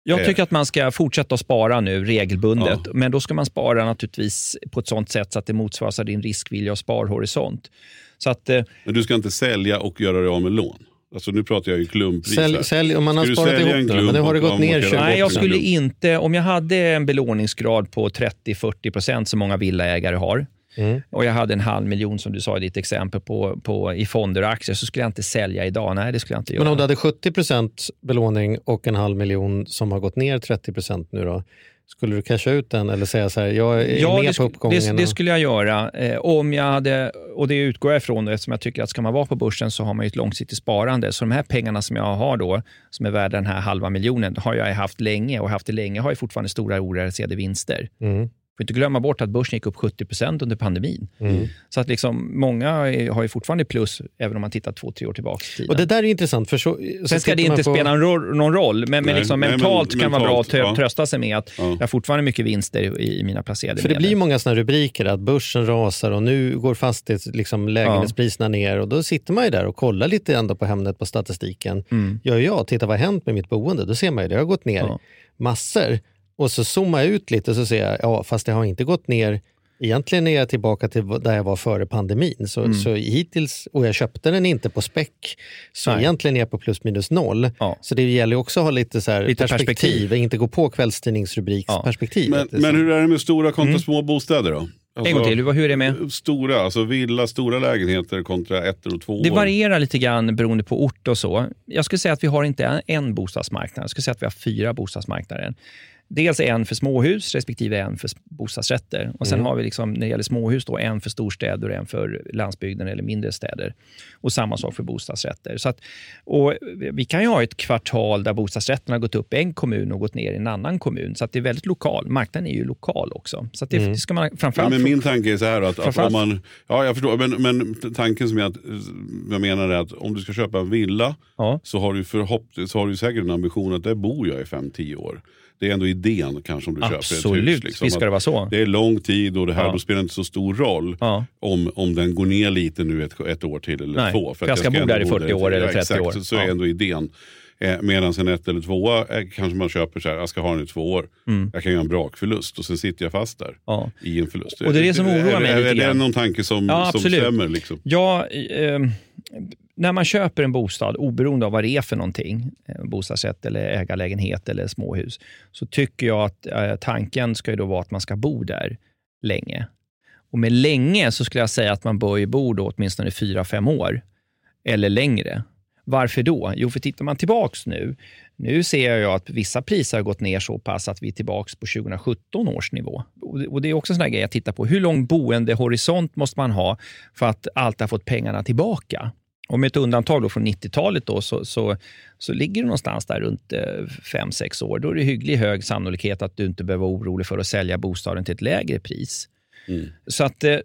Jag Eh. tycker att man ska fortsätta att spara nu regelbundet. Men då ska man spara naturligtvis på ett sånt sätt så att det motsvaras av din riskvilja och sparhorisont. Så att, eh, Men du ska inte sälja och göra dig av med lån. Alltså nu pratar jag ju klumppris. här. Sälj, sälj, om man har sparat ihop klump men nu har det gått ner amortera 20 bort nej, jag skulle inte, om jag hade en belåningsgrad på 30-40 procent som många villaägare har Mm. och jag hade en halv miljon som du sa i ditt exempel på, på, i fonder och aktier så skulle jag inte sälja idag. Nej, det skulle jag inte göra. Men om du hade 70% belåning och en halv miljon som har gått ner 30% nu då, Skulle du casha ut den eller säga så här, jag är Ja, med det, på uppgången? det, det skulle jag göra. Eh, om jag hade, och det utgår jag ifrån eftersom jag tycker att ska man vara på börsen så har man ju ett långsiktigt sparande. Så de här pengarna som jag har då, som är värda den här halva miljonen, har jag haft länge och haft det länge har jag fortfarande stora orealiserade vinster. Mm. Får inte glömma bort att börsen gick upp 70% under pandemin. Mm. Så att liksom, många är- har ju fortfarande plus, även om man tittar två, tre år tillbaka i tiden. Och det där är intressant. För så, så Sen ska det inte på- spela någon roll, men, men liksom nej, men mentalt kan vara bra att mentalt, ja. trösta sig med att Ja. jag har fortfarande mycket vinster i, i mina placerade För det medel. blir många såna rubriker att börsen rasar och nu går fastighets, liksom, lägenhetspriserna ner och då sitter man ju där och kollar lite ändå på Hemnet på statistiken. Mm. Gör jag, titta vad har hänt med mitt boende? Då ser man ju det har gått ner Ja. massor. Och så zoomar jag ut lite och så ser jag, ja fast det har inte gått ner Egentligen är jag tillbaka till där jag var före pandemin. Så, Mm. så hittills, och jag köpte den inte på späck, så Nej. egentligen är jag på plus minus noll. Ja. Så det gäller också att ha lite, så här Lite perspektiv, perspektiv. inte gå på kvällstidningsrubriksperspektiv. Men, är men så- hur är det med stora kontra små bostäder då? En gång till, hur är det med? Stora, alltså villa, stora lägenheter kontra ettor och tvåor. Det varierar lite grann beroende på ort och så. Jag skulle säga att vi har inte en- en bostadsmarknad. Jag skulle säga att vi har fyra bostadsmarknader. Dels en för småhus respektive en för bostadsrätter. Och Sen har vi liksom, när det gäller småhus då, en för storstäder och en för landsbygden eller mindre städer. Och Samma sak för bostadsrätter. Så att, och vi kan ju ha ett kvartal där bostadsrätterna har gått upp i en kommun och gått ner i en annan kommun. Så att det är väldigt lokal. Marknaden är ju lokal också. Så att det, det ska man Ja, framförallt... men min tanke är så här att, att om man, ja jag förstår, men, men tanken som är att, jag menar är att om du ska köpa en villa Ja. så har du förhopp- så har du säkert en ambition att där bor jag i 5-10 år. Det är ändå idén kanske om du köper ett Absolut, hus. liksom, visst ska det vara så. Det är lång tid och det här Ja. då spelar det inte så stor roll Ja. om, om den går ner lite nu ett, ett år till eller Nej, två. för jag ska att bo där i ändå 40 år eller Ja, 30 exakt, år. Så, så Ja. är ändå idén. Eh, Medan en ett eller tvåa eh, kanske man köper så här, jag ska ha den i två år. Jag kan göra en brakförlust och sen sitter jag fast där Mm. Ja. i en förlust. Och det är det som oroar mig är, lite är det grann. någon tanke som, Ja, som absolut. stämmer? Liksom? Ja, eh, när man köper en bostad, oberoende av vad det är för någonting, eh, bostadsrätt eller ägarlägenhet eller småhus, så tycker jag att eh, tanken ska ju då vara att man ska bo där länge. Och med länge så skulle jag säga att man bör ju bo då åtminstone fyra, fem år eller längre. Varför då? Jo, för tittar man tillbaks nu, nu ser jag att vissa priser har gått ner så pass att vi är tillbaks på 2017 års nivå. Och det, är också en sån grej jag tittar på. Hur lång boendehorisont måste man ha för att alltid ha fått pengarna tillbaka? Och med ett undantag då från 90-talet då, så, så, så ligger det någonstans där runt 5-6 år. Då är det hygglig hög sannolikhet att du inte behöver vara orolig för att sälja bostaden till ett lägre pris. Så att eh,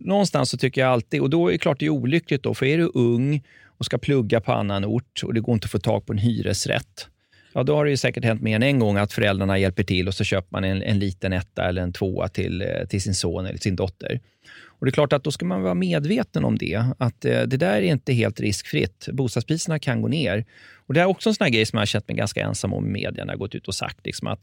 någonstans så tycker jag alltid, och då är det klart det är olyckligt då, för är du ung och ska plugga på annan ort och det går inte att få tag på en hyresrätt, ja då har det ju säkert hänt mer än en gång att föräldrarna hjälper till och så köper man en, en liten etta eller en tvåa till, eh, till sin son eller sin dotter. Och det är klart att då ska man vara medveten om det, att eh, det där är inte helt riskfritt. Bostadspriserna kan gå ner. Och Det är också en sån grej som jag har känt mig ganska ensam om i media när jag gått ut och sagt liksom att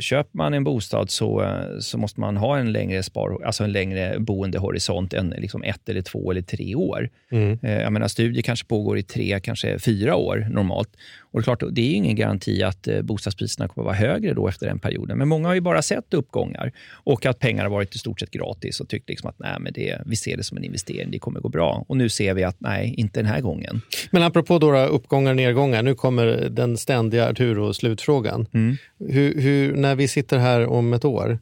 köper man en bostad så, eh, så måste man ha en längre, spar, alltså en längre boendehorisont än liksom ett, eller två eller tre år. Eh, Jag menar, studier kanske pågår i tre, kanske fyra år normalt. Och Det är klart, det är ingen garanti att eh, bostadspriserna kommer att vara högre då efter den perioden. Men många har ju bara sett uppgångar och att pengar har varit i stort sett gratis och tyckt liksom att nej, men det, vi ser det som en investering, det kommer gå bra. Och nu ser vi att nej, inte den här gången. Men apropå då uppgångar och nedgångar, nu kommer den ständiga Arturo-slutfrågan. Mm. Hur, hur, när vi sitter här om ett år,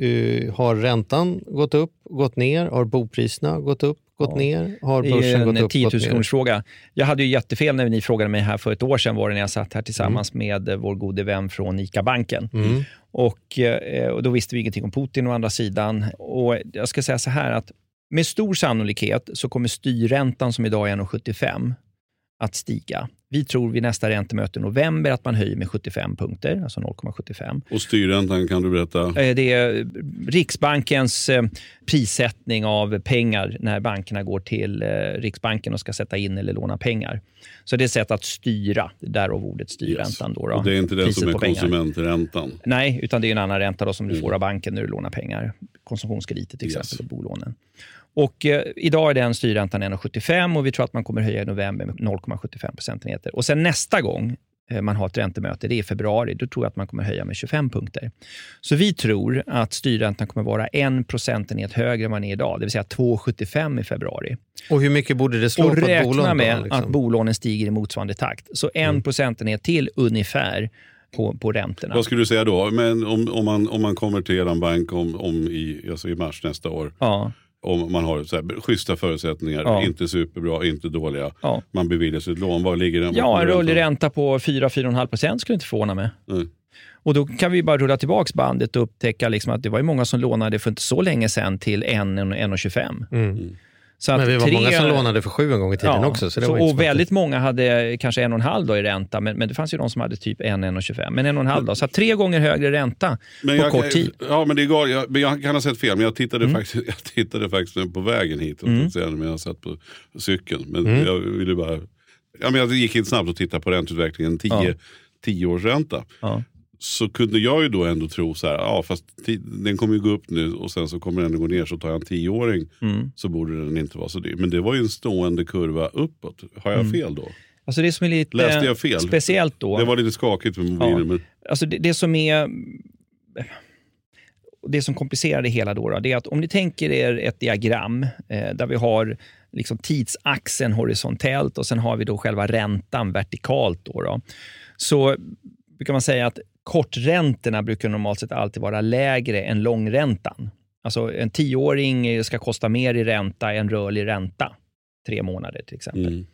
eh, har räntan gått upp, gått ner? Har bopriserna gått upp, gått Ja. ner? Har börsen gått en upp, 10 gått 000 ner? fråga. Jag hade ju jättefel när ni frågade mig här för ett år sedan var det när jag satt här tillsammans Mm. med eh, vår gode vän från ICA-banken. Mm. Och, eh, och Då visste vi ingenting om Putin å andra sidan. Och Jag ska säga så här att med stor sannolikhet så kommer styrräntan som idag är 1,75 att stiga. Vi tror vid nästa räntemöte i november att man höjer med 75 punkter, alltså 0,75. Och styrräntan kan du berätta? Eh, Det är Riksbankens eh, prissättning av pengar när bankerna går till eh, Riksbanken och ska sätta in eller låna pengar. Så det är ett sätt att styra, därav ordet styrräntan. Då, då. Och det är inte den Priset som är på pengar. konsumenträntan? Nej, utan det är en annan ränta då som du Mm. får av banken när du lånar pengar. Konsumtionskrediter till Yes. exempel, och bolånen. Och eh, idag är den styrräntan 1,75 och vi tror att man kommer höja i november med 0,75 procentenheter. Och sen nästa gång eh, man har ett räntemöte, det är i februari, då tror jag att man kommer höja med 25 punkter. Så vi tror att styrräntan kommer vara en procentenhet högre än vad den är idag, det vill säga 2,75 i februari. Och hur mycket borde det slå Och på ett räkna bolån? med då, liksom? att bolånen stiger i motsvarande takt. Så en Mm. procentenhet till ungefär på, på räntorna. Vad skulle du säga då? Men om, om, man, om man kommer till er bank om, om i, alltså i mars nästa år. Ja. Om man har så här, schyssta förutsättningar, Ja. inte superbra, inte dåliga. Ja. Man beviljas ett lån. Vad ligger den? Ja, en rörlig ränta på 4-4,5 procent skulle inte förvåna mig. Nej. Och då kan vi bara rulla tillbaka bandet och upptäcka liksom att det var ju många som lånade för inte så länge sedan till 1,25. Mm. Så att Men vi var tre- många som lånade för sju en gång i tiden Ja, också. Så det så, var inte och väldigt många hade kanske en och en halv då i ränta, men, men det fanns ju de som hade typ en, en och 25. Men en och en halv då. Så att tre gånger högre ränta Men på jag, kort tid. Ja, men det går, jag, men jag kan ha sett fel, men jag tittade, Mm. faktiskt, jag tittade faktiskt på vägen hit. Mm. Mm. Jag satt på cykeln. Men Mm. jag ville bara... Ja, men jag gick in snabbt och tittade på ränteutvecklingen. 10 Ja. 10 års ränta. Ja. Så kunde jag ju då ändå tro så här, ja fast den kommer ju gå upp nu och sen så kommer den att gå ner. Så tar jag en tioåring Mm. så borde den inte vara så dyr. Men det var ju en stående kurva uppåt. Har jag Mm. fel då? Alltså det som är lite Läste jag fel? speciellt då. Det var lite skakigt med mobilen. Ja. Men, Alltså det, det som är det som komplicerar det hela då, då det är att om ni tänker er ett diagram eh, där vi har liksom tidsaxeln horisontellt och sen har vi då själva räntan vertikalt. Då, då så brukar man säga att korträntorna brukar normalt sett alltid vara lägre än långräntan. Alltså en tioåring ska kosta mer i ränta än rörlig ränta. Tre månader till exempel. mm.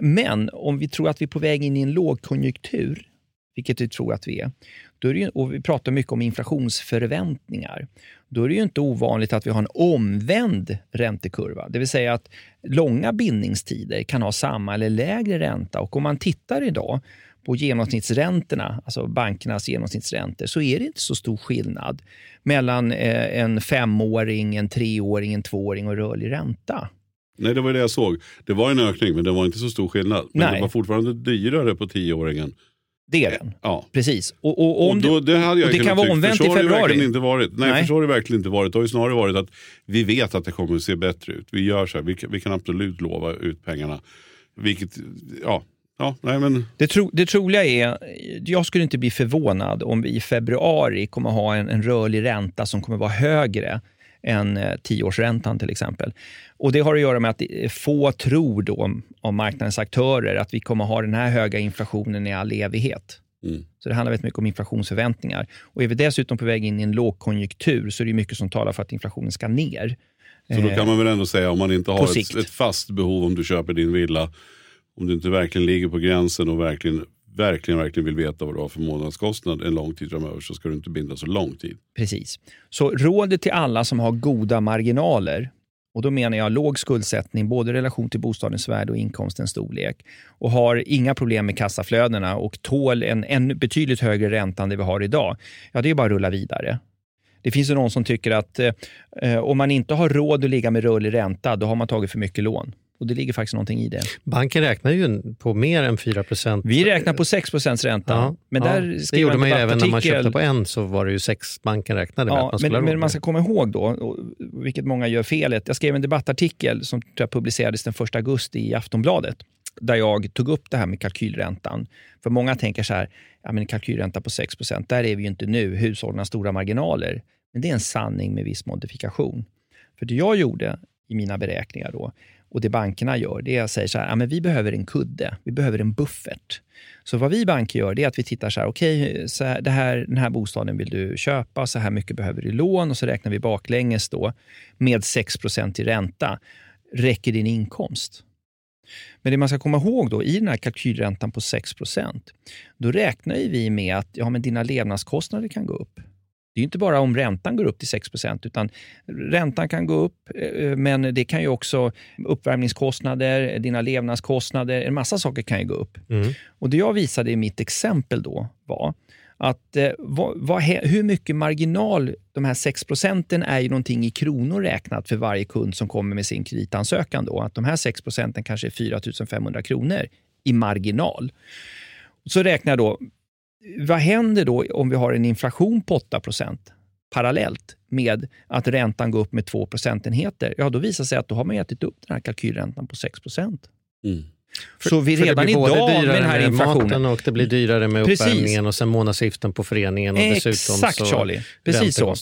Men om vi tror att vi är på väg in i en lågkonjunktur, vilket vi tror att vi är, då är det ju, och vi pratar mycket om inflationsförväntningar, då är det ju inte ovanligt att vi har en omvänd räntekurva. Det vill säga att långa bindningstider kan ha samma eller lägre ränta. Och om man tittar idag på genomsnittsräntorna, alltså bankernas genomsnittsräntor, så är det inte så stor skillnad mellan eh, en femåring, en treåring, en tvååring och rörlig ränta. Nej, det var det jag såg. Det var en ökning, men det var inte så stor skillnad. Men Nej. det var fortfarande dyrare på tioåringen. Det är den. Ja. Precis. Och, och, Och då, det hade jag och det kan vara omvänt i februari. inte varit. Nej, Nej. för så har det verkligen inte varit. Det har ju snarare varit att vi vet att det kommer att se bättre ut. Vi gör så här, vi kan, vi kan absolut lova ut pengarna. Vilket, ja, ja nej men. Det, tro, det troliga är, jag skulle inte bli förvånad om vi i februari kommer ha en, en rörlig ränta som kommer vara högre än eh, tioårsräntan till exempel. Och Det har att göra med att är få tror då av marknadens aktörer att vi kommer ha den här höga inflationen i all evighet. Mm. Så det handlar väldigt mycket om inflationsförväntningar. Och är vi dessutom på väg in i en lågkonjunktur så är det mycket som talar för att inflationen ska ner. Så då Eh, kan man väl ändå säga om man inte har ett, ett fast behov om du köper din villa. Om du inte verkligen ligger på gränsen och verkligen, verkligen, verkligen vill veta vad du har för månadskostnad en lång tid framöver så ska du inte binda så lång tid. Precis. Så rådet till alla som har goda marginaler, och då menar jag låg skuldsättning, både i relation till bostadens värde och inkomstens storlek, och har inga problem med kassaflödena och tål en, en betydligt högre ränta än det vi har idag, ja det är bara att rulla vidare. Det finns ju någon som tycker att eh, eh om man inte har råd att ligga med rörlig ränta, då har man tagit för mycket lån. Och det ligger faktiskt någonting i det. Banken räknar ju på mer än 4% Vi räknar på 6 ränta. Ja, men ja. där det skriver gjorde man ju även när man köpte på en så var det ju sex banken räknade med att Ja, man men, skulle men med. man ska komma ihåg då, vilket många gör felet. Jag skrev en debattartikel som jag publicerades den 1 augusti i Aftonbladet där jag tog upp det här med kalkylräntan. För många tänker så här, ja, men kalkylränta på 6% där är vi ju inte nu. Hushållen har stora marginaler. Men det är en sanning med viss modifikation. För det jag gjorde i mina beräkningar då, och det bankerna gör, det är att säga så här, ja, men vi behöver en kudde, vi behöver en buffert. Så vad vi banker gör, det är att vi tittar så här, okej, så här, det här, den här bostaden vill du köpa, så här mycket behöver du i lån och så räknar vi baklänges då med 6% i ränta. Räcker din inkomst? Men det man ska komma ihåg då, i den här kalkylräntan på 6% då räknar ju vi med att ja, men dina levnadskostnader kan gå upp. Det är inte bara om räntan går upp till 6% utan räntan kan gå upp, eh, men det kan ju också uppvärmningskostnader, dina levnadskostnader, en massa saker kan ju gå upp. Mm. Och Det jag visade i mitt exempel då var att eh, vad, vad, hur mycket marginal, de här 6 procenten är ju någonting i kronor räknat för varje kund som kommer med sin kreditansökan. Då. Att de här 6 procenten kanske är 4 500 kronor i marginal. Så räknar jag då, vad händer då om vi har en inflation på 8 parallellt med att räntan går upp med 2 procentenheter? Ja, då visar det sig att då har man ätit upp den här kalkylräntan på 6 procent. Mm. Så vi För redan idag med den här inflationen... och det blir dyrare med Precis. uppvärmningen och sen månadsavgiften på föreningen. Och dessutom Exakt så Charlie, precis så.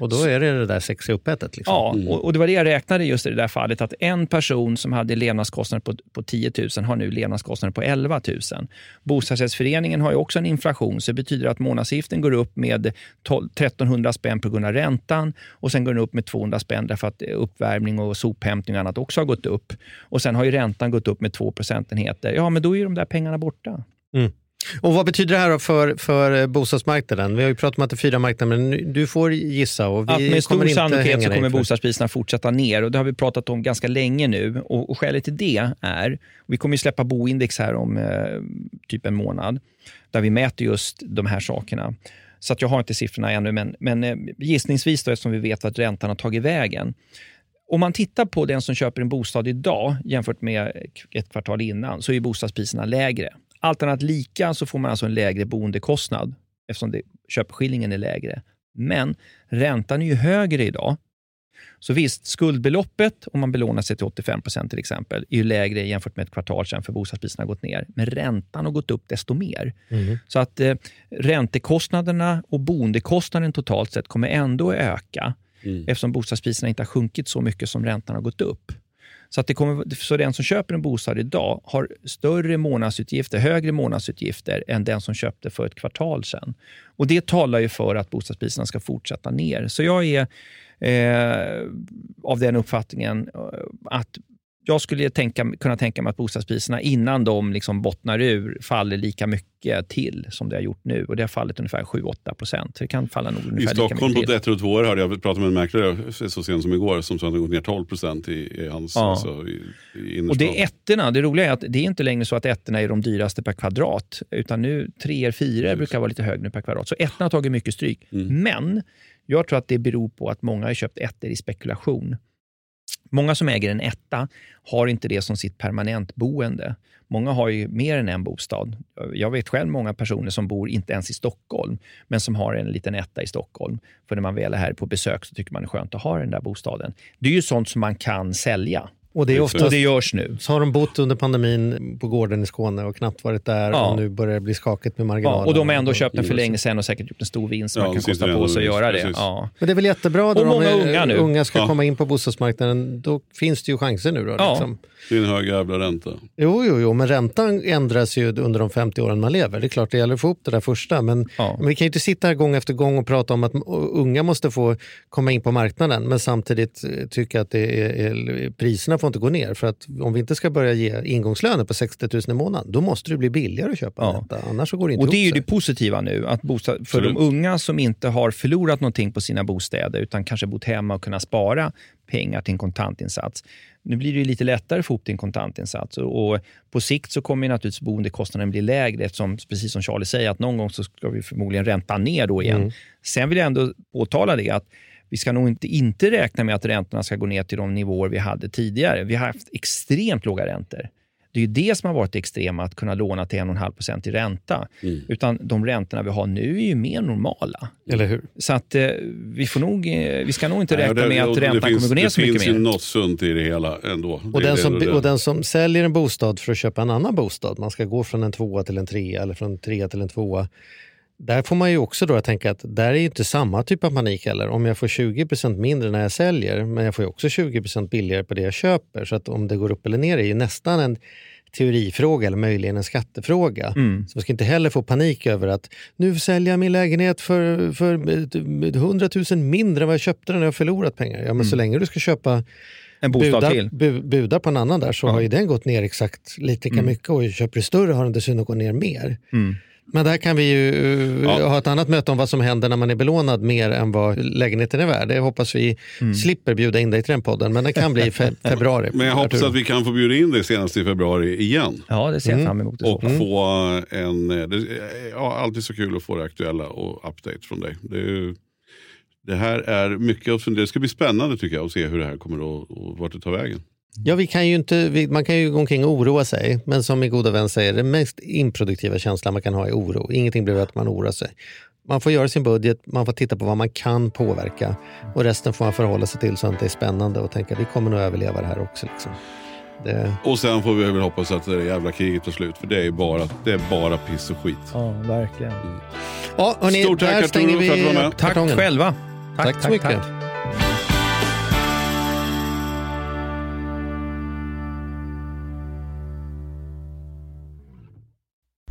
Och då är det det där sexiga uppätet. Liksom. Ja, och, och det var det jag räknade just i det där fallet. Att en person som hade levnadskostnader på, på 10 000 har nu levnadskostnader på 11 000. Bostadsrättsföreningen har ju också en inflation, så det betyder att månadsavgiften går upp med 12, 1300 spänn på grund av räntan och sen går den upp med 200 spänn därför att uppvärmning och sophämtning och annat också har gått upp. Och sen har ju räntan gått upp med 2 procentenheter. Ja, men då är ju de där pengarna borta. Mm. Och Vad betyder det här för, för eh, bostadsmarknaden? Vi har ju pratat om att det är fyra marknader, men du får gissa. Och vi att med stor sannolikhet så kommer bostadspriserna fortsätta ner och det har vi pratat om ganska länge nu. Och, och skälet till det är, vi kommer ju släppa boindex här om eh, typ en månad, där vi mäter just de här sakerna. Så att jag har inte siffrorna ännu, men, men eh, gissningsvis då, eftersom vi vet att räntan har tagit vägen. Om man tittar på den som köper en bostad idag jämfört med ett kvartal innan så är bostadspriserna lägre. Allt annat lika så får man alltså en lägre boendekostnad eftersom det, köpeskillingen är lägre. Men räntan är ju högre idag. Så visst, skuldbeloppet, om man belånar sig till 85 procent till exempel, är ju lägre jämfört med ett kvartal sedan för bostadspriserna har gått ner. Men räntan har gått upp desto mer. Mm. Så att eh, räntekostnaderna och boendekostnaden totalt sett kommer ändå att öka Mm. eftersom bostadspriserna inte har sjunkit så mycket som räntan har gått upp. Så, att det kommer, så den som köper en bostad idag har större månadsutgifter, högre månadsutgifter än den som köpte för ett kvartal sedan. Och Det talar ju för att bostadspriserna ska fortsätta ner. Så jag är eh, av den uppfattningen eh, att jag skulle tänka, kunna tänka mig att bostadspriserna innan de liksom bottnar ur faller lika mycket till som det har gjort nu. Och Det har fallit ungefär 7-8 procent. Det kan falla nog I ungefär lika Stockholm mycket på ett och två år hörde jag prata med en mäklare så sent som igår som sa att det gått ner 12 procent i, i hans Ja. alltså, i, i. Och det är ettorna. Det roliga är att det är inte längre så att ettorna är de dyraste per kvadrat. Utan nu treor, fyror brukar vara lite högre nu per kvadrat. Så ettorna har tagit mycket stryk. Mm. Men jag tror att det beror på att många har köpt ettor i spekulation. Många som äger en etta har inte det som sitt permanentboende. Många har ju mer än en bostad. Jag vet själv många personer som bor inte ens i Stockholm, men som har en liten etta i Stockholm. För när man väl är här på besök så tycker man det är skönt att ha den där bostaden. Det är ju sånt som man kan sälja. Och det är Och oftast, det görs nu. så har de bott under pandemin på gården i Skåne och knappt varit där Ja. och nu börjar det bli skakigt med marginalerna. Ja, och de har ändå köpt den för länge sedan och säkert gjort en stor vinst. så Ja, man kan kosta på sig att göra det. Ja. Men det är väl jättebra då Och unga nu. unga ska Ja. komma in på bostadsmarknaden. Då finns det ju chanser nu. Då, Ja. liksom. Det är en hög jävla ränta. Jo, jo, jo, men räntan ändras ju under de 50 åren man lever. Det är klart det gäller att få upp det där första. Men, Ja. men vi kan ju inte sitta här gång efter gång och prata om att unga måste få komma in på marknaden men samtidigt eh, tycka att det är, är, priserna får inte gå ner. För att om vi inte ska börja ge ingångslöner på 60 000 i månaden då måste det bli billigare att köpa Ja. en etta. Annars så går det inte Och det är ju det positiva nu, att bostad, för Absolut. de unga som inte har förlorat någonting på sina bostäder utan kanske bott hemma och kunnat spara pengar till en kontantinsats. Nu blir det ju lite lättare att få ihop till en kontantinsats och, och på sikt så kommer ju naturligtvis boendekostnaden bli lägre eftersom, precis som Charlie säger, att någon gång så ska vi förmodligen ränta ner då igen. Mm. Sen vill jag ändå påtala det att vi ska nog inte, inte räkna med att räntorna ska gå ner till de nivåer vi hade tidigare. Vi har haft extremt låga räntor. Det är ju det som har varit det extrema, att kunna låna till 1,5 procent i ränta. Mm. Utan de räntorna vi har nu är ju mer normala. Eller hur? Så att eh, vi, får nog, eh, vi ska nog inte Nej, räkna det- med att det räntan finns, kommer gå ner det så mycket finns ju mer. något sunt i det hela ändå. Och Det den, det- som, det- och den som säljer en bostad för att köpa en annan bostad, man ska gå från en tvåa till en trea eller från en trea till en tvåa. Där får man ju också då tänka att där är inte samma typ av panik heller. Om jag får 20% mindre när jag säljer, men jag får ju också 20% billigare på det jag köper. Så att om det går upp eller ner är ju nästan en teorifråga eller möjligen en skattefråga. Mm. Så man ska inte heller få panik över att nu säljer jag min lägenhet för, för 100 000 mindre än vad jag köpte den när jag förlorat pengar. Ja, men så länge du ska köpa En bostad budar, till. bu, budar på en annan där så Ja. har ju den gått ner exakt lika Mm. mycket och köper du större har den dessutom gått ner mer. Mm. Men där kan vi ju eh, Ja. ha ett annat möte om vad som händer när man är belånad mer än vad lägenheten är värd. Det hoppas vi Mm. slipper bjuda in dig till den podden, men det kan bli i fe, *laughs* februari. Men jag hoppas att vi kan få bjuda in dig senast i februari igen. Ja, det ser jag Mm. fram emot. Och fall. få en, eh, det är ja, alltid så kul att få det aktuella och update från dig. Det, är, det här är mycket att fundera, det ska bli spännande tycker jag att se hur det här kommer att, och vart det tar vägen. Ja, vi kan ju inte, vi, man kan ju gå omkring och oroa sig, men som min goda vän säger, den mest improduktiva känslan man kan ha är oro. Ingenting blir att man oroar sig. Man får göra sin budget, man får titta på vad man kan påverka och resten får man förhålla sig till så att det är spännande och tänka vi kommer nog överleva det här också. Liksom. Det... Och sen får vi väl hoppas att det jävla kriget tar slut. För det är bara, det är bara piss och skit. Ja, verkligen. Ja, hörni, Stort tack, Arturo, för att du var med. Tack kartongen. själva. Tack, så mycket.